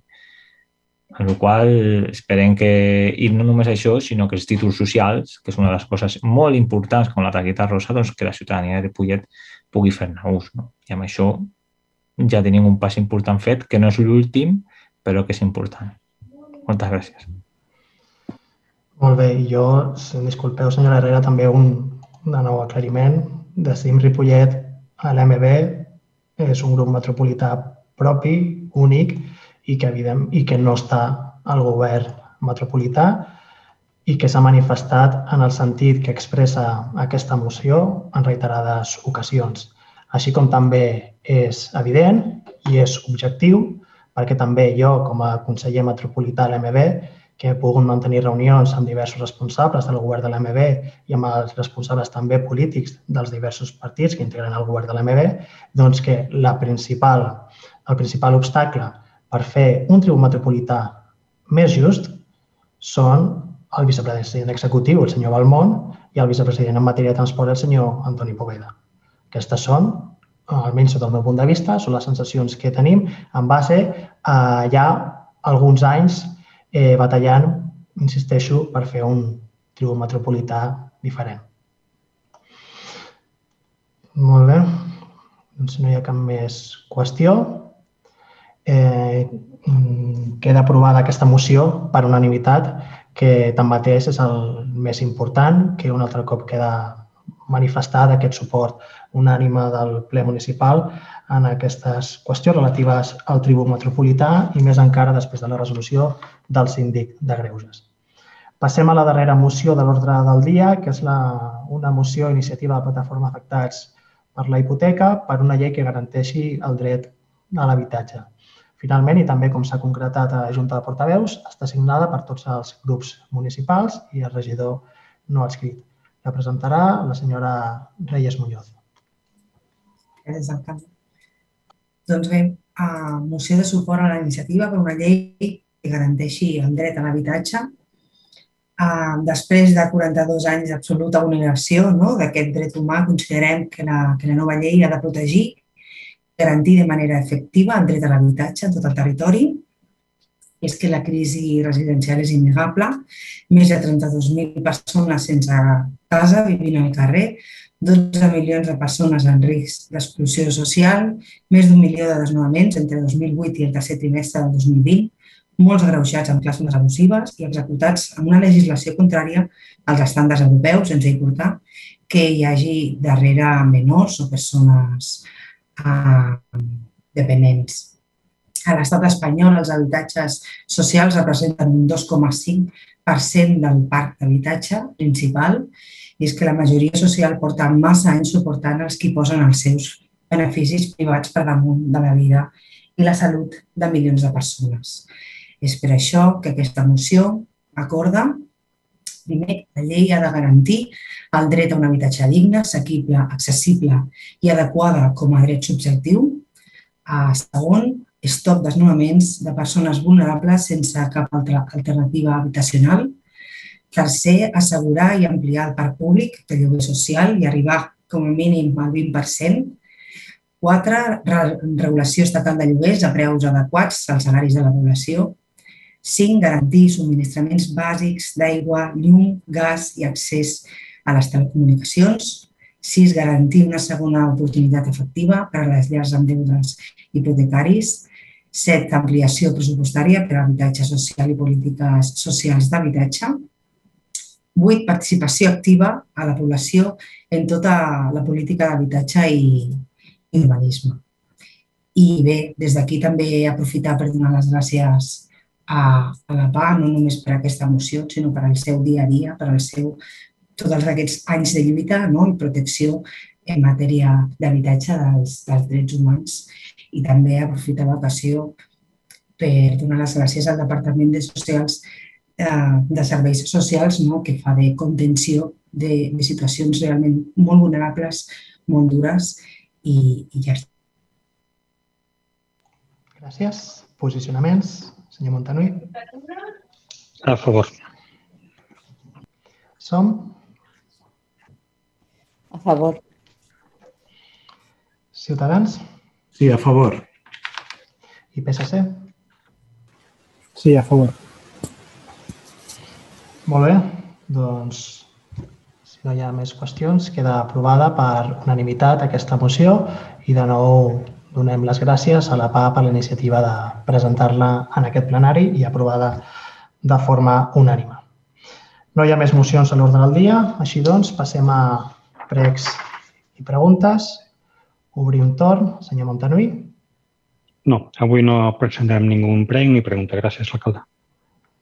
En la qual esperem que, i no només això, sinó que els títols socials, que és una de les coses molt importants com la targeta rosa, doncs que la ciutadania de Ripollet pugui fer-ne ús. No? I amb això ja tenim un pas important fet, que no és l'últim, però que és important. Moltes gràcies. Molt bé, i jo, disculpeu, senyora Herrera, també un de nou aclariment. Decidim Ripollet a l'MB és un grup metropolità propi, únic, i que, evident, i que no està al govern metropolità i que s'ha manifestat en el sentit que expressa aquesta moció en reiterades ocasions. Així com també és evident i és objectiu, perquè també jo, com a conseller metropolità a l'MB, que he pogut mantenir reunions amb diversos responsables del govern de l'MB i amb els responsables també polítics dels diversos partits que integren el govern de l'MB, doncs que la principal, el principal obstacle per fer un tribut metropolità més just són el vicepresident executiu, el senyor Balmont, i el vicepresident en matèria de transport, el senyor Antoni Poveda. Aquestes són, almenys sota el meu punt de vista, són les sensacions que tenim en base a ja alguns anys eh, batallant, insisteixo, per fer un tribut metropolità diferent. Molt bé. Doncs no hi ha cap més qüestió. Eh, queda aprovada aquesta moció per unanimitat, que tanmateix és el més important, que un altre cop queda manifestat aquest suport unànime del ple municipal en aquestes qüestions relatives al tribut metropolità i més encara després de la resolució del síndic de Greuges. Passem a la darrera moció de l'ordre del dia, que és la, una moció iniciativa de la plataforma afectats per la hipoteca per una llei que garanteixi el dret a l'habitatge. Finalment, i també com s'ha concretat a la Junta de Portaveus, està signada per tots els grups municipals i el regidor no adscrit. La presentarà la senyora Reyes Muñoz. Gràcies, alcalde. Doncs bé, a moció de suport a la iniciativa per una llei que garanteixi el dret a l'habitatge. Després de 42 anys d'absoluta vulneració no, d'aquest dret humà, considerem que la, que la nova llei ha de protegir, garantir de manera efectiva el dret a l'habitatge en tot el territori. És que la crisi residencial és innegable. Més de 32.000 persones sense casa vivint al carrer, 12 milions de persones en risc d'exclusió social, més d'un milió de desnonaments entre 2008 i el tercer trimestre del 2020, molts agreujats amb clàusules abusives i executats amb una legislació contrària als estàndards europeus, sense importar que hi hagi darrere menors o persones eh, dependents. A l'estat espanyol, els habitatges socials representen un 2,5% del parc d'habitatge principal i és que la majoria social porta massa anys suportant els qui posen els seus beneficis privats per damunt de la vida i la salut de milions de persones. És per això que aquesta moció acorda primer, la llei ha de garantir el dret a un habitatge digne, assequible, accessible i adequada com a dret subjectiu. Segon, stop desnonaments de persones vulnerables sense cap altra alternativa habitacional. Tercer, assegurar i ampliar el parc públic de lloguer social i arribar com a mínim al 20%. Quatre, regulació estatal de lloguers a preus adequats als salaris de la població. Cinc, garantir subministraments bàsics d'aigua, llum, gas i accés a les telecomunicacions. Sis, garantir una segona oportunitat efectiva per a les llars amb deudes hipotecaris. Set, ampliació pressupostària per a habitatge social i polítiques socials d'habitatge. 8. Participació activa a la població en tota la política d'habitatge i, urbanisme. I bé, des d'aquí també aprofitar per donar les gràcies a, a la PA, no només per aquesta moció, sinó per al seu dia a dia, per al seu, tots aquests anys de lluita no? i protecció en matèria d'habitatge dels, dels drets humans. I també aprofitar l'ocasió per donar les gràcies al Departament de Socials Eh, de serveis socials no? que fa de contenció de, de situacions realment molt vulnerables, molt dures i, i ja està. Gràcies. Posicionaments. Senyor Montanui. A favor. Som? A favor. Ciutadans? Sí, a favor. I PSC? Sí, a favor. Molt bé, doncs si no hi ha més qüestions, queda aprovada per unanimitat aquesta moció i de nou donem les gràcies a la PA per la iniciativa de presentar-la en aquest plenari i aprovada de forma unànima. No hi ha més mocions a l'ordre del dia, així doncs passem a pregs i preguntes. Obrir un torn, senyor Montanui. No, avui no presentarem ningú prec ni pregunta. Gràcies, alcalde.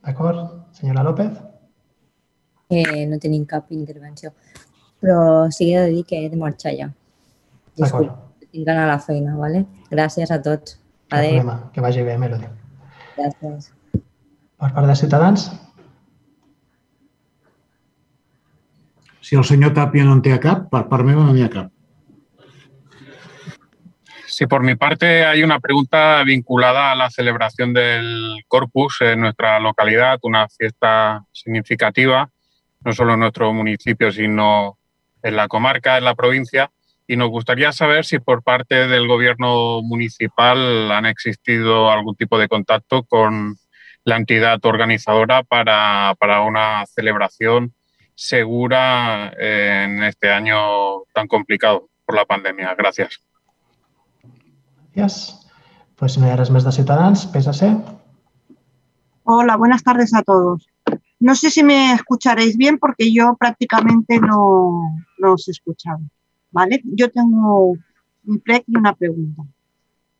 D'acord. Senyora López? Eh, no tenim cap intervenció, però sí que he de dir que he de marxar ja. Disculpa, tinc d'anar a la feina, ¿vale? Gràcies a tots. Adéu. problema. Que vagi bé, Melody. Gràcies. Per part de Ciutadans? Si el senyor Tapia no en té a cap, per part meva no n'hi ha cap. Sí, por mi parte hay una pregunta vinculada a la celebración del Corpus en nuestra localidad, una fiesta significativa, no solo en nuestro municipio, sino en la comarca, en la provincia. Y nos gustaría saber si por parte del gobierno municipal han existido algún tipo de contacto con la entidad organizadora para, para una celebración segura en este año tan complicado por la pandemia. Gracias. Gràcies. Pues si ha res més de Ciutadans, PSC. Hola, buenas tardes a todos. No sé si me escucharéis bien porque yo prácticamente no, no os he escuchado. ¿vale? Yo tengo un prec y una pregunta.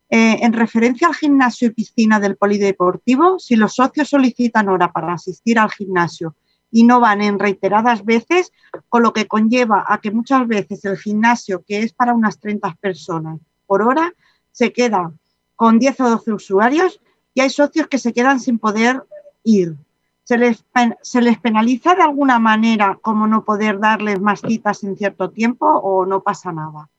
Eh, en referencia al gimnasio y piscina del polideportivo, si los socios solicitan hora para asistir al gimnasio y no van en reiteradas veces, con lo que conlleva a que muchas veces el gimnasio, que es para unas 30 personas por hora, se queda con 10 o 12 usuarios y hay socios que se quedan sin poder ir. ¿Se les, ¿Se les penaliza de alguna manera como no poder darles más citas en cierto tiempo o no pasa nada?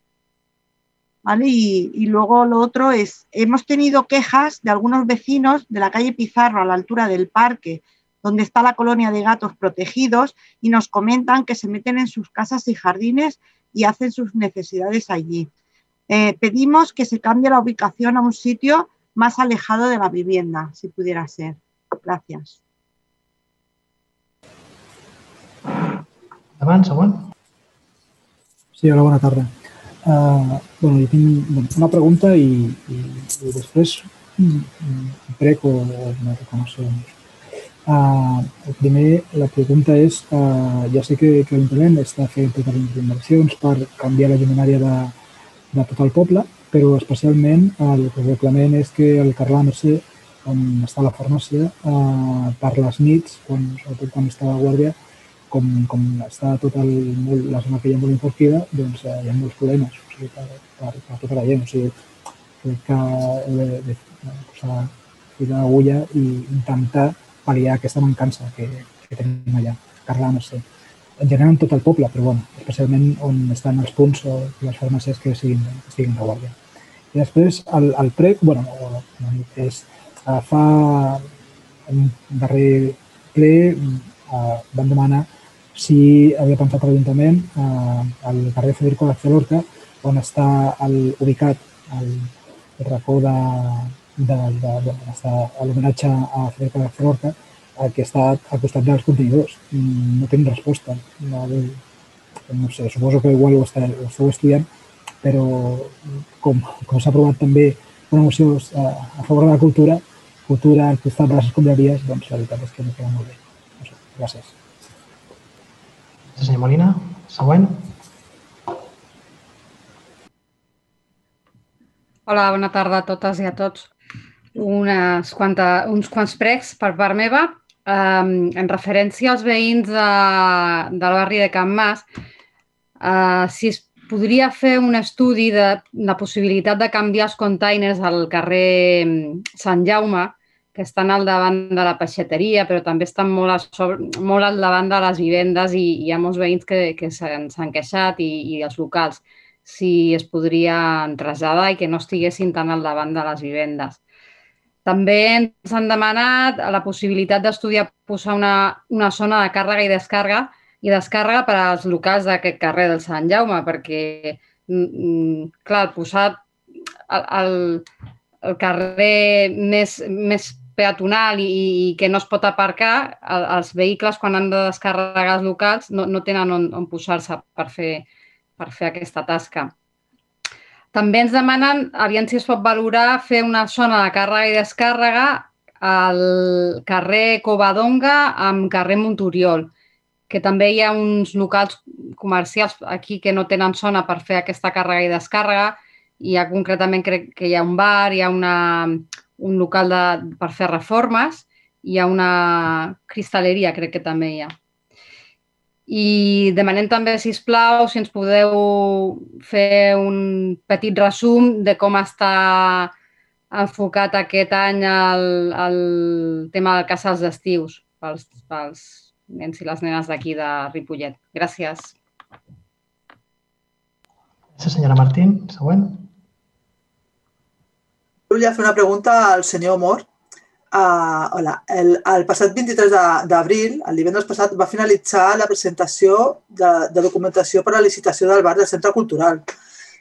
¿Vale? Y, y luego lo otro es, hemos tenido quejas de algunos vecinos de la calle Pizarro a la altura del parque, donde está la colonia de gatos protegidos, y nos comentan que se meten en sus casas y jardines y hacen sus necesidades allí. Eh, pedimos que se cambie la ubicación a un sitio más alejado de la vivienda, si pudiera ser. Gracias. Endavant, següent. Sí, hola, bona tarda. Uh, bueno, jo tinc bueno, una pregunta i, i, i després un, un prec o una reclamació. Uh, el primer, la pregunta és, uh, ja sé que, que l'Ajuntament està fent totes les inversions per canviar la lluminària de, de tot el poble, però especialment el que reclamem és que el carrer La Mercè, on està la farmàcia, uh, per les nits, quan, sobretot quan està a guàrdia, com, com està tot el, molt, la zona que hi ha molt enforquida, doncs eh, hi ha molts problemes o sigui, per, per, per tota la gent. O sigui, crec que he de, de, de posar fil a l'agulla i intentar pal·liar aquesta mancança que, que tenim allà, Carla, sé. En general en tot el poble, però bueno, especialment on estan els punts o les farmàcies que siguin, que estiguin de guàrdia. I després el, el prec, bueno, és, eh, fa un darrer ple eh, van demanar si havia pensat l'Ajuntament eh, al carrer Federico García Lorca, on està el, ubicat el, el racó de, de, de, de, on està l'homenatge a Federico García Lorca, el que està al costat dels contenidors. No tinc resposta. No, no sé, suposo que igual ho, està, ho esteu estudiant, però com, com s'ha aprovat també una moció a, a favor de la cultura, cultura al costat de les escombraries, doncs la veritat és que no queda molt bé. No sé, gràcies. Senyor Molina, següent. Hola, bona tarda a totes i a tots. Unes quanta, uns quants pregs per part meva. Um, en referència als veïns de, del barri de Can Mas, uh, si es podria fer un estudi de la possibilitat de canviar els containers al carrer Sant Jaume, que estan al davant de la peixateria, però també estan molt, a sobre, molt al davant de les vivendes i hi ha molts veïns que, que s'han queixat i, i els locals si es podrien traslladar i que no estiguessin tan al davant de les vivendes. També ens han demanat la possibilitat d'estudiar posar una, una zona de càrrega i descàrrega i descàrrega per als locals d'aquest carrer del Sant Jaume, perquè, mm, clar, posar el, el, el carrer més, més peatonal i, i que no es pot aparcar, els vehicles quan han de descarregar els locals no, no tenen on, on posar-se per, fer, per fer aquesta tasca. També ens demanen, aviam si es pot valorar, fer una zona de càrrega i descàrrega al carrer Covadonga amb carrer Montoriol, que també hi ha uns locals comercials aquí que no tenen zona per fer aquesta càrrega i descàrrega. Hi ha concretament, crec que hi ha un bar, hi ha una, un local de, per fer reformes, hi ha una cristalleria, crec que també hi ha. I demanem també, si us plau, si ens podeu fer un petit resum de com està enfocat aquest any el, el tema de casals d'estius pels, pels nens i les nenes d'aquí de Ripollet. Gràcies. Gràcies, senyora Martín. Següent. Volia fer una pregunta al senyor Mor. Uh, hola, el, el passat 23 d'abril, el divendres passat, va finalitzar la presentació de, de documentació per a la licitació del bar del Centre Cultural.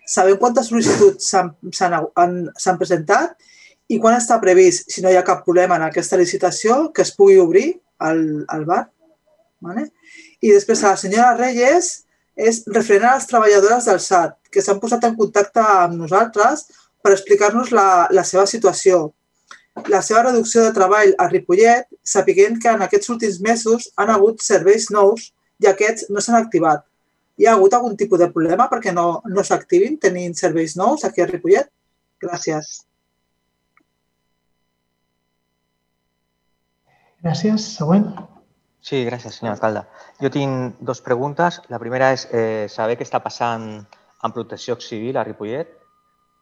Sabem quantes sol·licituds s'han presentat i quan està previst, si no hi ha cap problema en aquesta licitació, que es pugui obrir el, el bar? Vale? I després a la senyora Reyes és refrenar les treballadores del SAT, que s'han posat en contacte amb nosaltres per explicar-nos la, la seva situació. La seva reducció de treball a Ripollet, sapiguent que en aquests últims mesos han hagut serveis nous i aquests no s'han activat. Hi ha hagut algun tipus de problema perquè no, no s'activin tenint serveis nous aquí a Ripollet? Gràcies. Gràcies. Següent. Sí, gràcies, senyor alcalde. Jo tinc dues preguntes. La primera és eh, saber què està passant amb protecció civil a Ripollet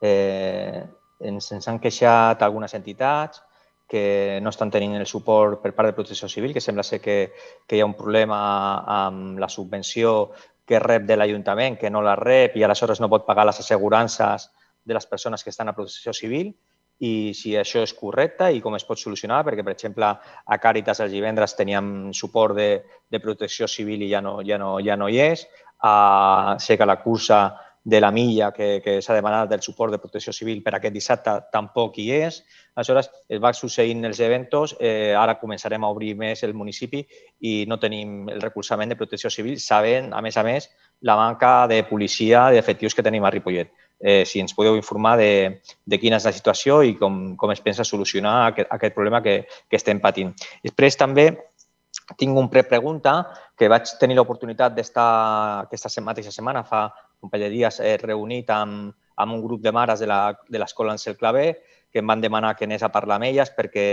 Eh, ens, ens han queixat algunes entitats que no estan tenint el suport per part de Protecció Civil, que sembla ser que, que hi ha un problema amb la subvenció que rep de l'Ajuntament, que no la rep i aleshores no pot pagar les assegurances de les persones que estan a Protecció Civil i si això és correcte i com es pot solucionar, perquè, per exemple, a Càritas els divendres teníem suport de, de protecció civil i ja no, ja no, ja no hi és. Uh, sé que la cursa de la milla que, que s'ha demanat del suport de protecció civil per aquest dissabte tampoc hi és. Aleshores, es va succeint els eventos, eh, ara començarem a obrir més el municipi i no tenim el recolzament de protecció civil, sabent, a més a més, la manca de policia, d'efectius que tenim a Ripollet. Eh, si ens podeu informar de, de quina és la situació i com, com es pensa solucionar aquest, aquest problema que, que estem patint. Després també tinc un prepregunta que vaig tenir l'oportunitat d'estar aquesta mateixa setmana, fa parell de dies, eh, reunit amb, amb un grup de mares de l'escola Ansel Clavé que em van demanar que anés a parlar amb elles perquè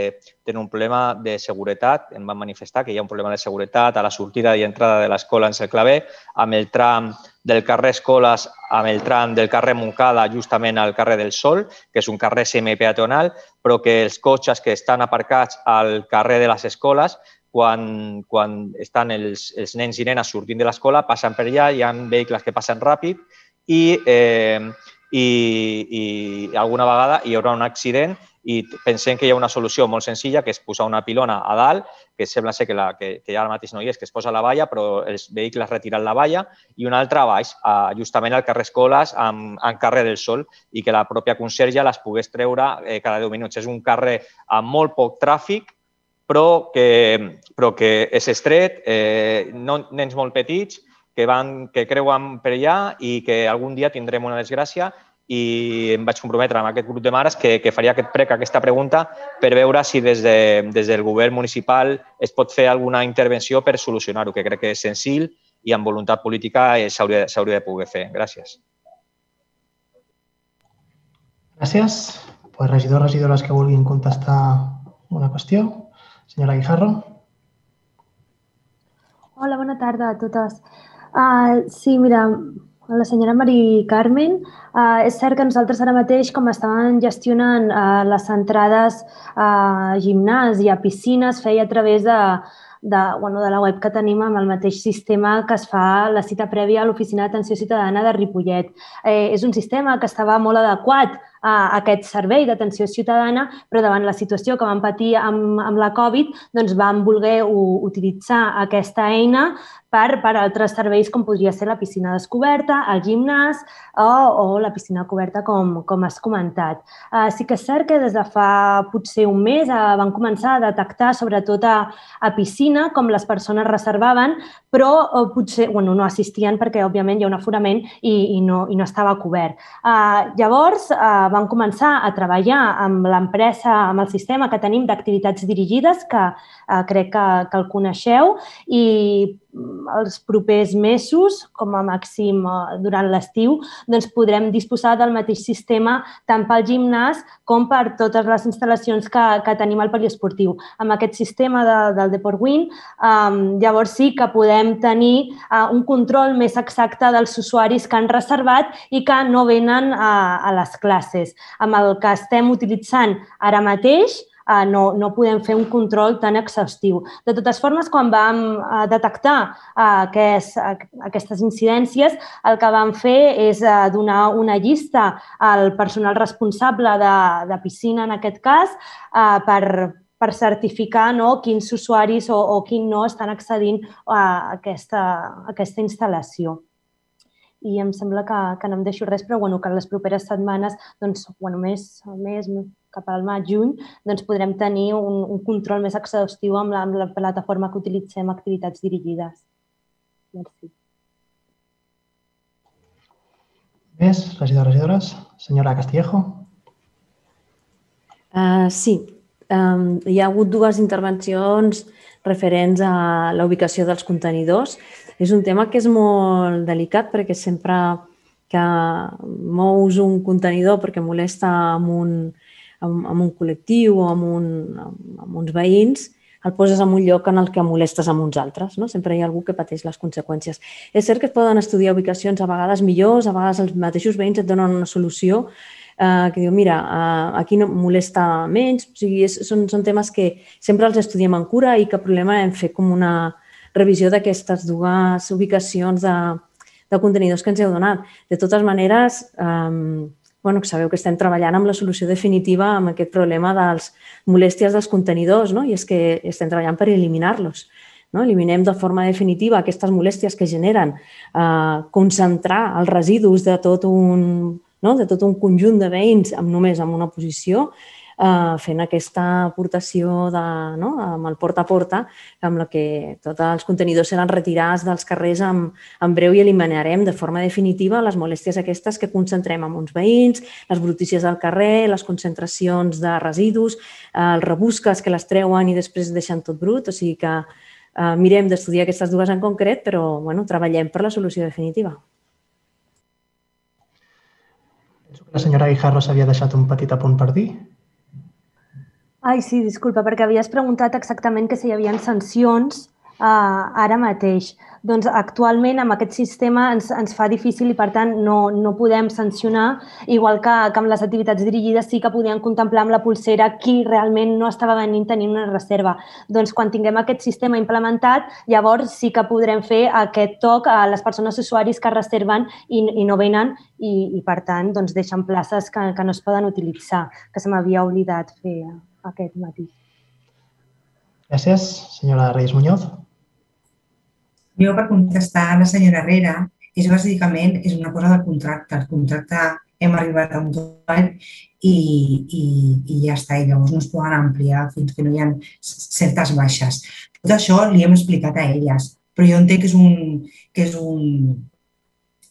tenen un problema de seguretat. Em van manifestar que hi ha un problema de seguretat a la sortida i entrada de l'escola Ansel Clavé, amb el tram del carrer Escoles amb el tram del carrer Moncada justament al carrer del Sol, que és un carrer semipeatonal, però que els cotxes que estan aparcats al carrer de les escoles quan, quan estan els, els nens i nenes sortint de l'escola, passen per allà, hi ha vehicles que passen ràpid i, eh, i, i alguna vegada hi haurà un accident i pensem que hi ha una solució molt senzilla, que és posar una pilona a dalt, que sembla ser que, la, que, que ara mateix no hi és, que es posa la valla, però els vehicles retiren la valla, i una altra a baix, a, justament al carrer Escoles, amb, en carrer del Sol, i que la pròpia conserge les pogués treure eh, cada 10 minuts. És un carrer amb molt poc tràfic, però que, però que és estret, eh, no, nens molt petits que, van, que creuen per allà i que algun dia tindrem una desgràcia i em vaig comprometre amb aquest grup de mares que, que faria aquest prec, aquesta pregunta, per veure si des, de, des del govern municipal es pot fer alguna intervenció per solucionar-ho, que crec que és senzill i amb voluntat política s'hauria de poder fer. Gràcies. Gràcies. Pues regidors, regidores que vulguin contestar una qüestió. Senyora Guijarro. Hola, bona tarda a totes. Uh, sí, mira, la senyora Mari Carmen, uh, és cert que nosaltres ara mateix, com estaven gestionant uh, les entrades a gimnàs i a piscines, feia a través de, de, bueno, de la web que tenim amb el mateix sistema que es fa la cita prèvia a l'Oficina d'Atenció Ciutadana de Ripollet. Eh, és un sistema que estava molt adequat uh, aquest servei d'atenció ciutadana, però davant la situació que vam patir amb, amb la Covid, doncs vam voler utilitzar aquesta eina per, per altres serveis com podria ser la piscina descoberta, el gimnàs o, o la piscina coberta, com, com has comentat. Uh, sí que és cert que des de fa potser un mes uh, van començar a detectar, sobretot a, a piscina, com les persones reservaven, però uh, potser bueno, no assistien perquè, òbviament, hi ha un aforament i, i, no, i no estava cobert. Uh, llavors, uh, van començar a treballar amb l'empresa, amb el sistema que tenim d'activitats dirigides, que uh, crec que, que el coneixeu, i els propers mesos, com a màxim eh, durant l'estiu, doncs podrem disposar del mateix sistema tant pel gimnàs com per totes les instal·lacions que, que tenim al poliesportiu. Amb aquest sistema de, del Deport Win, um, llavors sí que podem tenir uh, un control més exacte dels usuaris que han reservat i que no venen a, a les classes. Amb el que estem utilitzant ara mateix, eh, no, no podem fer un control tan exhaustiu. De totes formes, quan vam eh, detectar eh, aquest, aquestes incidències, el que vam fer és donar una llista al personal responsable de, de piscina, en aquest cas, per, per certificar no, quins usuaris o, o quin no estan accedint a aquesta, a aquesta instal·lació i em sembla que, que no em deixo res, però bueno, que les properes setmanes, doncs, bueno, més, més, cap al maig, juny, doncs podrem tenir un, un control més exhaustiu amb la, amb la plataforma que utilitzem activitats dirigides. Merci. Més, regidors, regidores? Senyora Castillejo? Uh, sí, um, hi ha hagut dues intervencions referents a la ubicació dels contenidors. És un tema que és molt delicat perquè sempre que mous un contenidor perquè molesta amb un, amb, amb un col·lectiu o amb, un, amb, amb uns veïns, el poses en un lloc en el que molestes amb uns altres. No? Sempre hi ha algú que pateix les conseqüències. És cert que es poden estudiar ubicacions a vegades millors, a vegades els mateixos veïns et donen una solució eh, que diu, mira, eh, aquí no molesta menys. O sigui, és, són, són temes que sempre els estudiem en cura i que problema hem fet com una revisió d'aquestes dues ubicacions de, de contenidors que ens heu donat. De totes maneres, eh, bueno, que sabeu que estem treballant amb la solució definitiva amb aquest problema dels molèsties dels contenidors, no? i és que estem treballant per eliminar-los. No? Eliminem de forma definitiva aquestes molèsties que generen eh, concentrar els residus de tot un, no? de tot un conjunt de veïns amb només en una posició eh, fent aquesta aportació de, no, amb el porta a porta, amb la que tots els contenidors seran retirats dels carrers en, en breu i eliminarem de forma definitiva les molèsties aquestes que concentrem amb uns veïns, les brutícies del carrer, les concentracions de residus, eh, els rebusques que les treuen i després deixen tot brut, o sigui que eh, mirem d'estudiar aquestes dues en concret, però bueno, treballem per la solució definitiva. Que la senyora Guijarro s'havia deixat un petit apunt per dir. Ai, sí, disculpa, perquè havies preguntat exactament que si hi havia sancions uh, ara mateix. Doncs actualment amb aquest sistema ens, ens fa difícil i per tant no, no podem sancionar, igual que, que amb les activitats dirigides sí que podien contemplar amb la pulsera qui realment no estava venint tenint una reserva. Doncs quan tinguem aquest sistema implementat, llavors sí que podrem fer aquest toc a les persones usuaris que reserven i, i no venen i, i per tant doncs deixen places que, que no es poden utilitzar, que se m'havia oblidat fer aquest matí. Gràcies, senyora Reis Muñoz. Jo, per contestar a la senyora Herrera, és bàsicament és una cosa del contracte. El contracte hem arribat a un topall i, i, i ja està. I llavors no es poden ampliar fins que no hi ha certes baixes. Tot això li hem explicat a elles, però jo entenc que és un, que és un,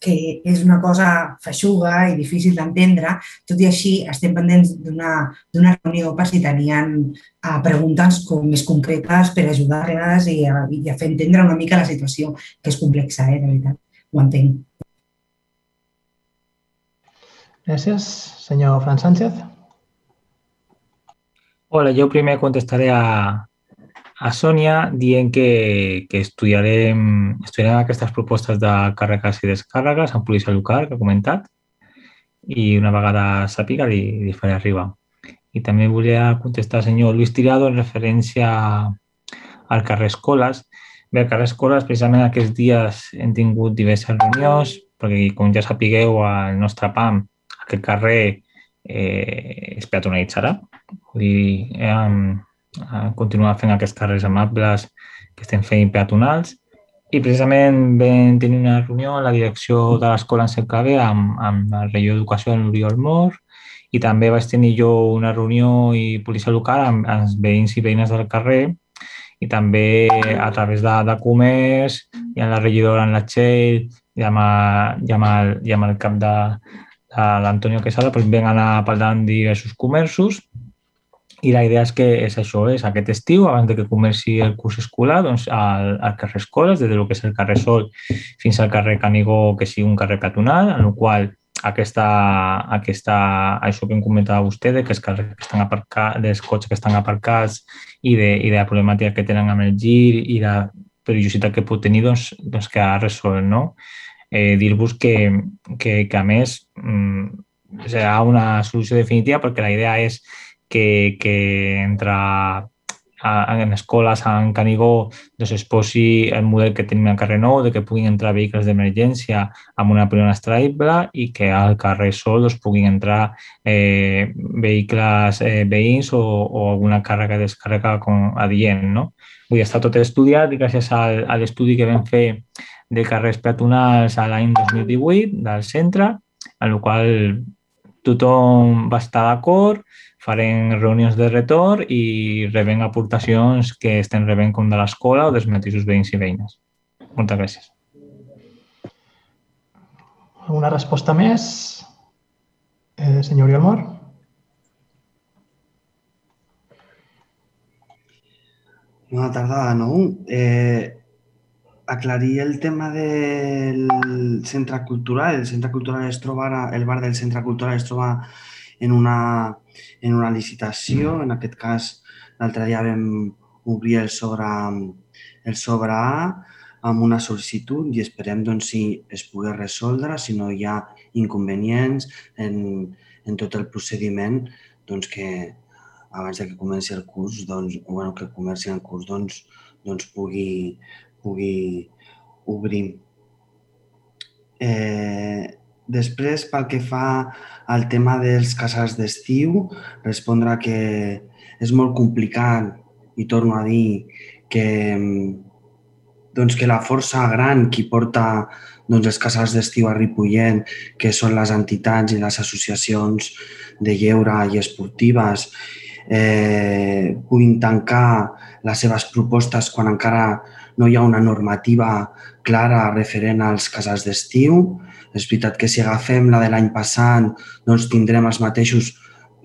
que és una cosa feixuga i difícil d'entendre, tot i així estem pendents d'una reunió per si tenien uh, preguntes com més concretes per ajudar-les i, a, i a fer entendre una mica la situació, que és complexa, eh, de veritat, ho entenc. Gràcies. Senyor Fran Sánchez. Hola, jo primer contestaré a, a Sònia dient que, que estudiarem, estudiarem aquestes propostes de càrregues i descàrregues en policia local, que ha comentat, i una vegada sàpiga li, li faré arribar. I també volia contestar al senyor Luis Tirado en referència al carrer Escoles. Bé, al carrer Escoles, precisament aquests dies hem tingut diverses reunions, perquè com ja sapigueu, al nostre PAM, aquest carrer eh, es peatonalitzarà. Vull dir, eh, eh, continuar fent aquests carrers amables que estem fent peatonals. I precisament vam tenir una reunió a la direcció de l'escola en Cercave amb, amb el regidor d'Educació, l'Oriol Mor, i també vaig tenir jo una reunió i policia local amb, els veïns i veïnes del carrer i també a través de, de comerç i amb la regidora en la Txell i amb, i amb, el, i amb el cap de, de l'Antonio Quesada doncs vam anar parlant diversos comerços i la idea és que és això, és aquest estiu, abans de que comenci el curs escolar, doncs al, al carrer Escoles, des del que és el carrer Sol fins al carrer Canigó, que sigui un carrer peatonal, en el qual aquesta, aquesta, això que em comentava vostè, de que els carrers que estan aparcats, dels cotxes que estan aparcats i de, i de la problemàtica que tenen amb el gir i la perillositat que pot tenir, doncs, doncs que ha resolt, no? Eh, Dir-vos que, que, que, a més, mm, serà una solució definitiva perquè la idea és que, que entre en escoles en Canigó doncs es posi el model que tenim al carrer Nou, de que puguin entrar vehicles d'emergència amb una pilona extraïble i que al carrer Sol doncs, puguin entrar eh, vehicles eh, veïns o, o alguna càrrega descàrrega com adient. No? Vull està tot estudiat i gràcies al, a l'estudi que vam fer de carrers peatonals a l'any 2018 del centre, en el qual tothom va estar d'acord, farem reunions de retorn i rebem aportacions que estem rebent com de l'escola o dels mateixos veïns i veïnes. Moltes gràcies. Una resposta més? Eh, senyor Oriol Mor? Bona tarda de nou. Eh, aclarir el tema del centre cultural. El centre cultural es troba ara, el bar del centre cultural es troba en una, en una licitació. En aquest cas, l'altre dia vam obrir el sobre, el sobre A amb una sol·licitud i esperem doncs, si es pugui resoldre, si no hi ha inconvenients en, en tot el procediment, doncs que abans de que comenci el curs, doncs, bueno, que comenci el curs, doncs, doncs pugui, pugui obrir. Eh, Després, pel que fa al tema dels casals d'estiu, respondre que és molt complicat i torno a dir que, doncs, que la força gran qui porta doncs, els casals d'estiu a Ripollet, que són les entitats i les associacions de lleure i esportives, eh, puguin tancar les seves propostes quan encara no hi ha una normativa clara referent als casals d'estiu. És veritat que si agafem la de l'any passat, doncs tindrem els mateixos,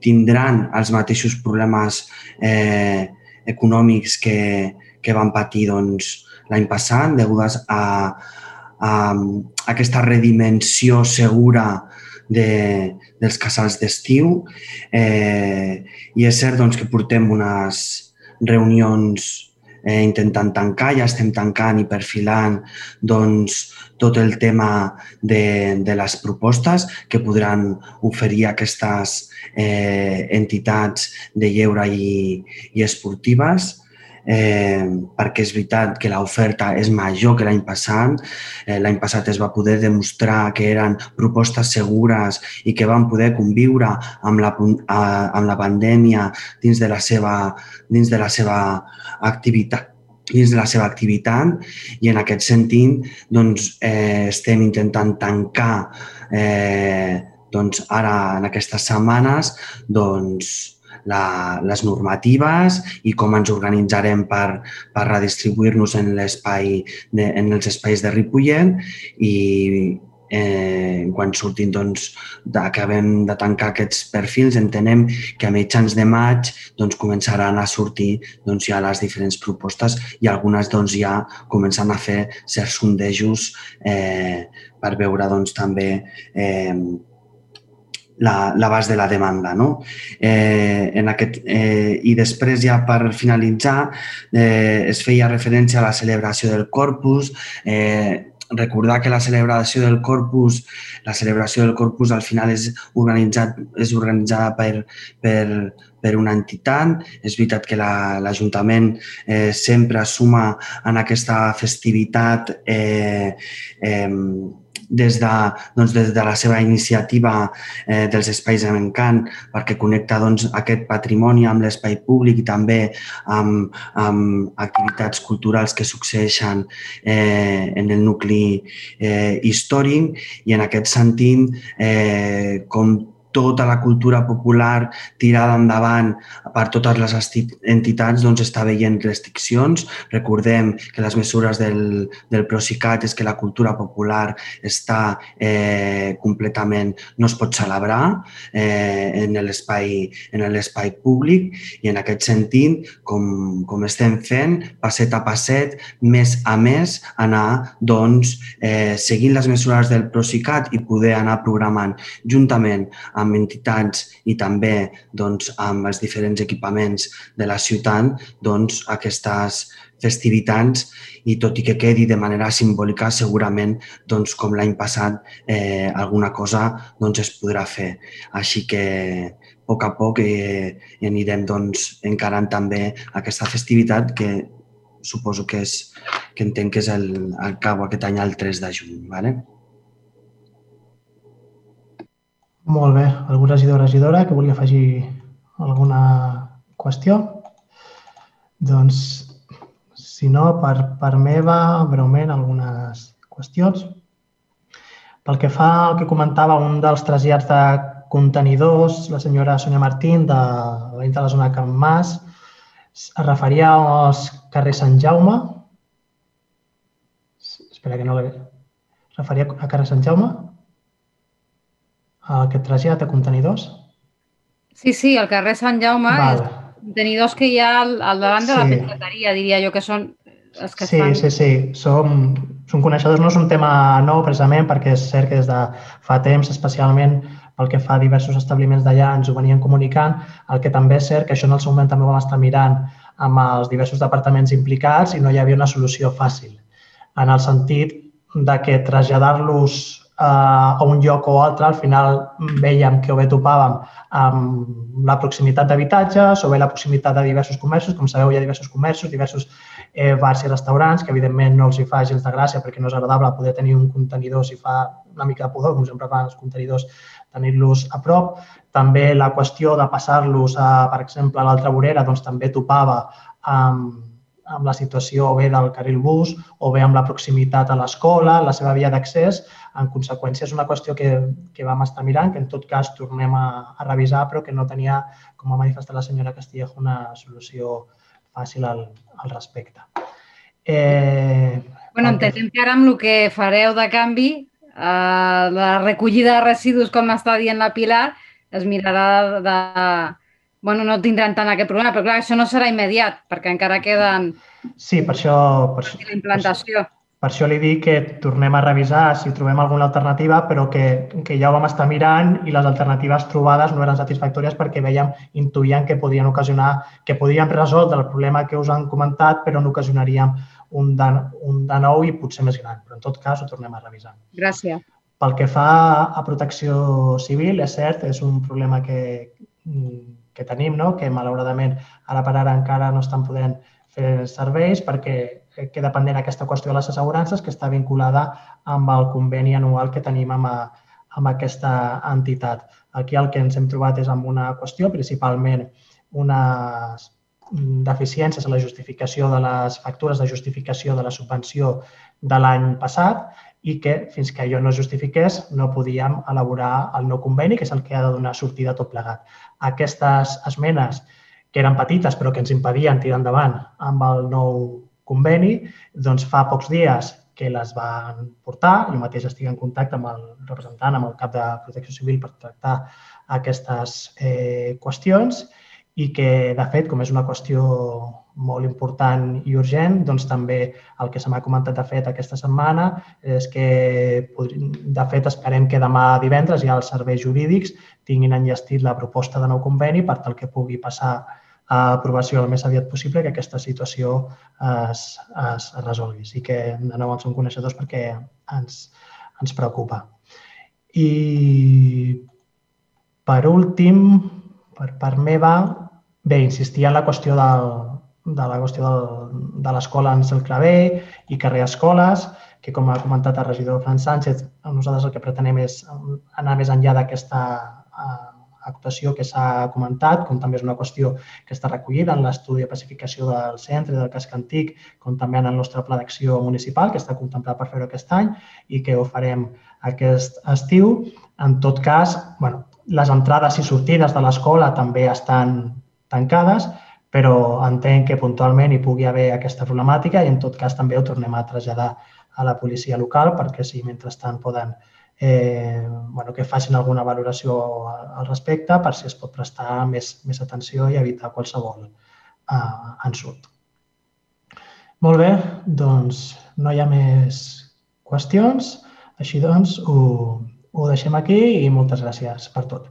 tindran els mateixos problemes eh, econòmics que, que van patir doncs, l'any passat, degudes a, a, a aquesta redimensió segura de, dels casals d'estiu. Eh, I és cert doncs, que portem unes reunions eh, intentant tancar, ja estem tancant i perfilant doncs, tot el tema de, de les propostes que podran oferir aquestes eh, entitats de lleure i, i esportives eh, perquè és veritat que l'oferta és major que l'any passat. Eh, l'any passat es va poder demostrar que eren propostes segures i que van poder conviure amb la, amb la pandèmia dins de la seva, dins de la seva activitat dins de la seva activitat i en aquest sentit doncs, eh, estem intentant tancar eh, doncs, ara en aquestes setmanes doncs, la, les normatives i com ens organitzarem per, per redistribuir-nos en l'espai en els espais de Ripollet i eh, quan surtin, doncs, acabem de tancar aquests perfils, entenem que a mitjans de maig doncs, començaran a sortir doncs, ja les diferents propostes i algunes doncs, ja començant a fer certs sondejos eh, per veure doncs, també eh, l'abast de la demanda. No? Eh, en aquest, eh, I després, ja per finalitzar, eh, es feia referència a la celebració del Corpus. Eh, recordar que la celebració del Corpus, la celebració del Corpus al final és, organitzat, és organitzada per, per, per una entitat. És veritat que l'Ajuntament la, eh, sempre suma en aquesta festivitat eh, eh, des de, doncs, des de la seva iniciativa eh, dels espais en encant perquè connecta doncs, aquest patrimoni amb l'espai públic i també amb, amb activitats culturals que succeeixen eh, en el nucli eh, històric. I en aquest sentit, eh, com tota la cultura popular tirada endavant per totes les entitats doncs, està veient restriccions. Recordem que les mesures del, del Procicat és que la cultura popular està eh, completament, no es pot celebrar eh, en l'espai públic i en aquest sentit, com, com estem fent, passet a passet, mes a mes, anar doncs, eh, seguint les mesures del Procicat i poder anar programant juntament entitats i també doncs, amb els diferents equipaments de la ciutat doncs, aquestes festivitats i tot i que quedi de manera simbòlica, segurament, doncs, com l'any passat, eh, alguna cosa doncs, es podrà fer. Així que a poc a poc eh, anirem doncs, encarant també aquesta festivitat que suposo que, és, que entenc que és el, el cau aquest any el 3 de juny. ¿vale? Molt bé. Algú regidor o regidora que volia afegir alguna qüestió? Doncs, si no, per, per meva, breument, algunes qüestions. Pel que fa al que comentava un dels trasllats de contenidors, la senyora Sonia Martín, de de la zona Can Mas, es referia als carrer Sant Jaume. Espera que no l'he... Es referia a carrer Sant Jaume? Aquest trasllat de contenidors? Sí, sí, el carrer Sant Jaume Val. és contenidors que hi ha al, al davant de la Sí. pescateria, diria jo, que són els que Sí, estan... sí, sí. Som, som coneixedors, no és un tema nou precisament perquè és cert que des de fa temps, especialment pel que fa a diversos establiments d'allà, ens ho venien comunicant. El que també és cert que això en el seu moment també ho vam estar mirant amb els diversos departaments implicats i no hi havia una solució fàcil. En el sentit de que traslladar-los a un lloc o altre, al final veiem que o bé topàvem amb la proximitat d'habitatges o bé la proximitat de diversos comerços. Com sabeu, hi ha diversos comerços, diversos eh, bars i restaurants, que evidentment no els hi fa gens de gràcia perquè no és agradable poder tenir un contenidor si fa una mica de pudor, com sempre fan els contenidors, tenir-los a prop. També la qüestió de passar-los, per exemple, a l'altra vorera, doncs també topava amb, amb la situació o bé del carril bus o bé amb la proximitat a l'escola, la seva via d'accés. En conseqüència, és una qüestió que, que vam estar mirant, que en tot cas tornem a, a revisar, però que no tenia, com ha manifestat la senyora Castillejo, una solució fàcil al, al respecte. Eh, Bueno, entenem que ara amb el que fareu de canvi, eh, la recollida de residus, com està dient la Pilar, es mirarà de... Bueno, no tindran tant aquest problema, però clar, això no serà immediat, perquè encara queden Sí, per això, per, la implantació. per això li dic que tornem a revisar si trobem alguna alternativa, però que, que ja ho vam estar mirant i les alternatives trobades no eren satisfactòries perquè veiem, intuïem que podien ocasionar, que podíem resoldre el problema que us han comentat, però n'ocasionaríem un, de, un de nou i potser més gran. Però en tot cas ho tornem a revisar. Gràcies. Pel que fa a protecció civil, és cert, és un problema que, que tenim, no? que malauradament ara per ara encara no estan podent fer serveis perquè queda pendent aquesta qüestió de les assegurances que està vinculada amb el conveni anual que tenim amb, a, amb aquesta entitat. Aquí el que ens hem trobat és amb una qüestió, principalment unes deficiències en la justificació de les factures de justificació de la subvenció de l'any passat i que fins que allò no justifiqués no podíem elaborar el nou conveni, que és el que ha de donar sortida a tot plegat. Aquestes esmenes, que eren petites però que ens impedien tirar endavant amb el nou conveni, doncs fa pocs dies que les van portar. Jo mateix estic en contacte amb el representant, amb el cap de Protecció Civil per tractar aquestes eh, qüestions i que, de fet, com és una qüestió molt important i urgent, doncs també el que se m'ha comentat de fet aquesta setmana és que, de fet, esperem que demà divendres ja els serveis jurídics tinguin enllestit la proposta de nou conveni per tal que pugui passar a aprovació el més aviat possible que aquesta situació es, es resolgui. Sí que de nou en som coneixedors perquè ens, ens preocupa. I per últim, per part meva, bé, insistir en la qüestió del, de la qüestió del, de l'escola en Cel Clavé i carrer Escoles. que com ha comentat el regidor Fran Sánchez, nosaltres el que pretenem és anar més enllà d'aquesta actuació que s'ha comentat, com també és una qüestió que està recollida en l'estudi de pacificació del centre del casc antic, com també en el nostre pla d'acció municipal, que està contemplat per fer-ho aquest any i que ho farem aquest estiu. En tot cas, bueno, les entrades i sortides de l'escola també estan tancades, però entenc que puntualment hi pugui haver aquesta problemàtica i en tot cas també ho tornem a traslladar a la policia local perquè si mentrestant poden eh, bueno, que facin alguna valoració al respecte per si es pot prestar més, més atenció i evitar qualsevol eh, ensurt. Molt bé, doncs no hi ha més qüestions. Així doncs, ho, ho deixem aquí i moltes gràcies per tot.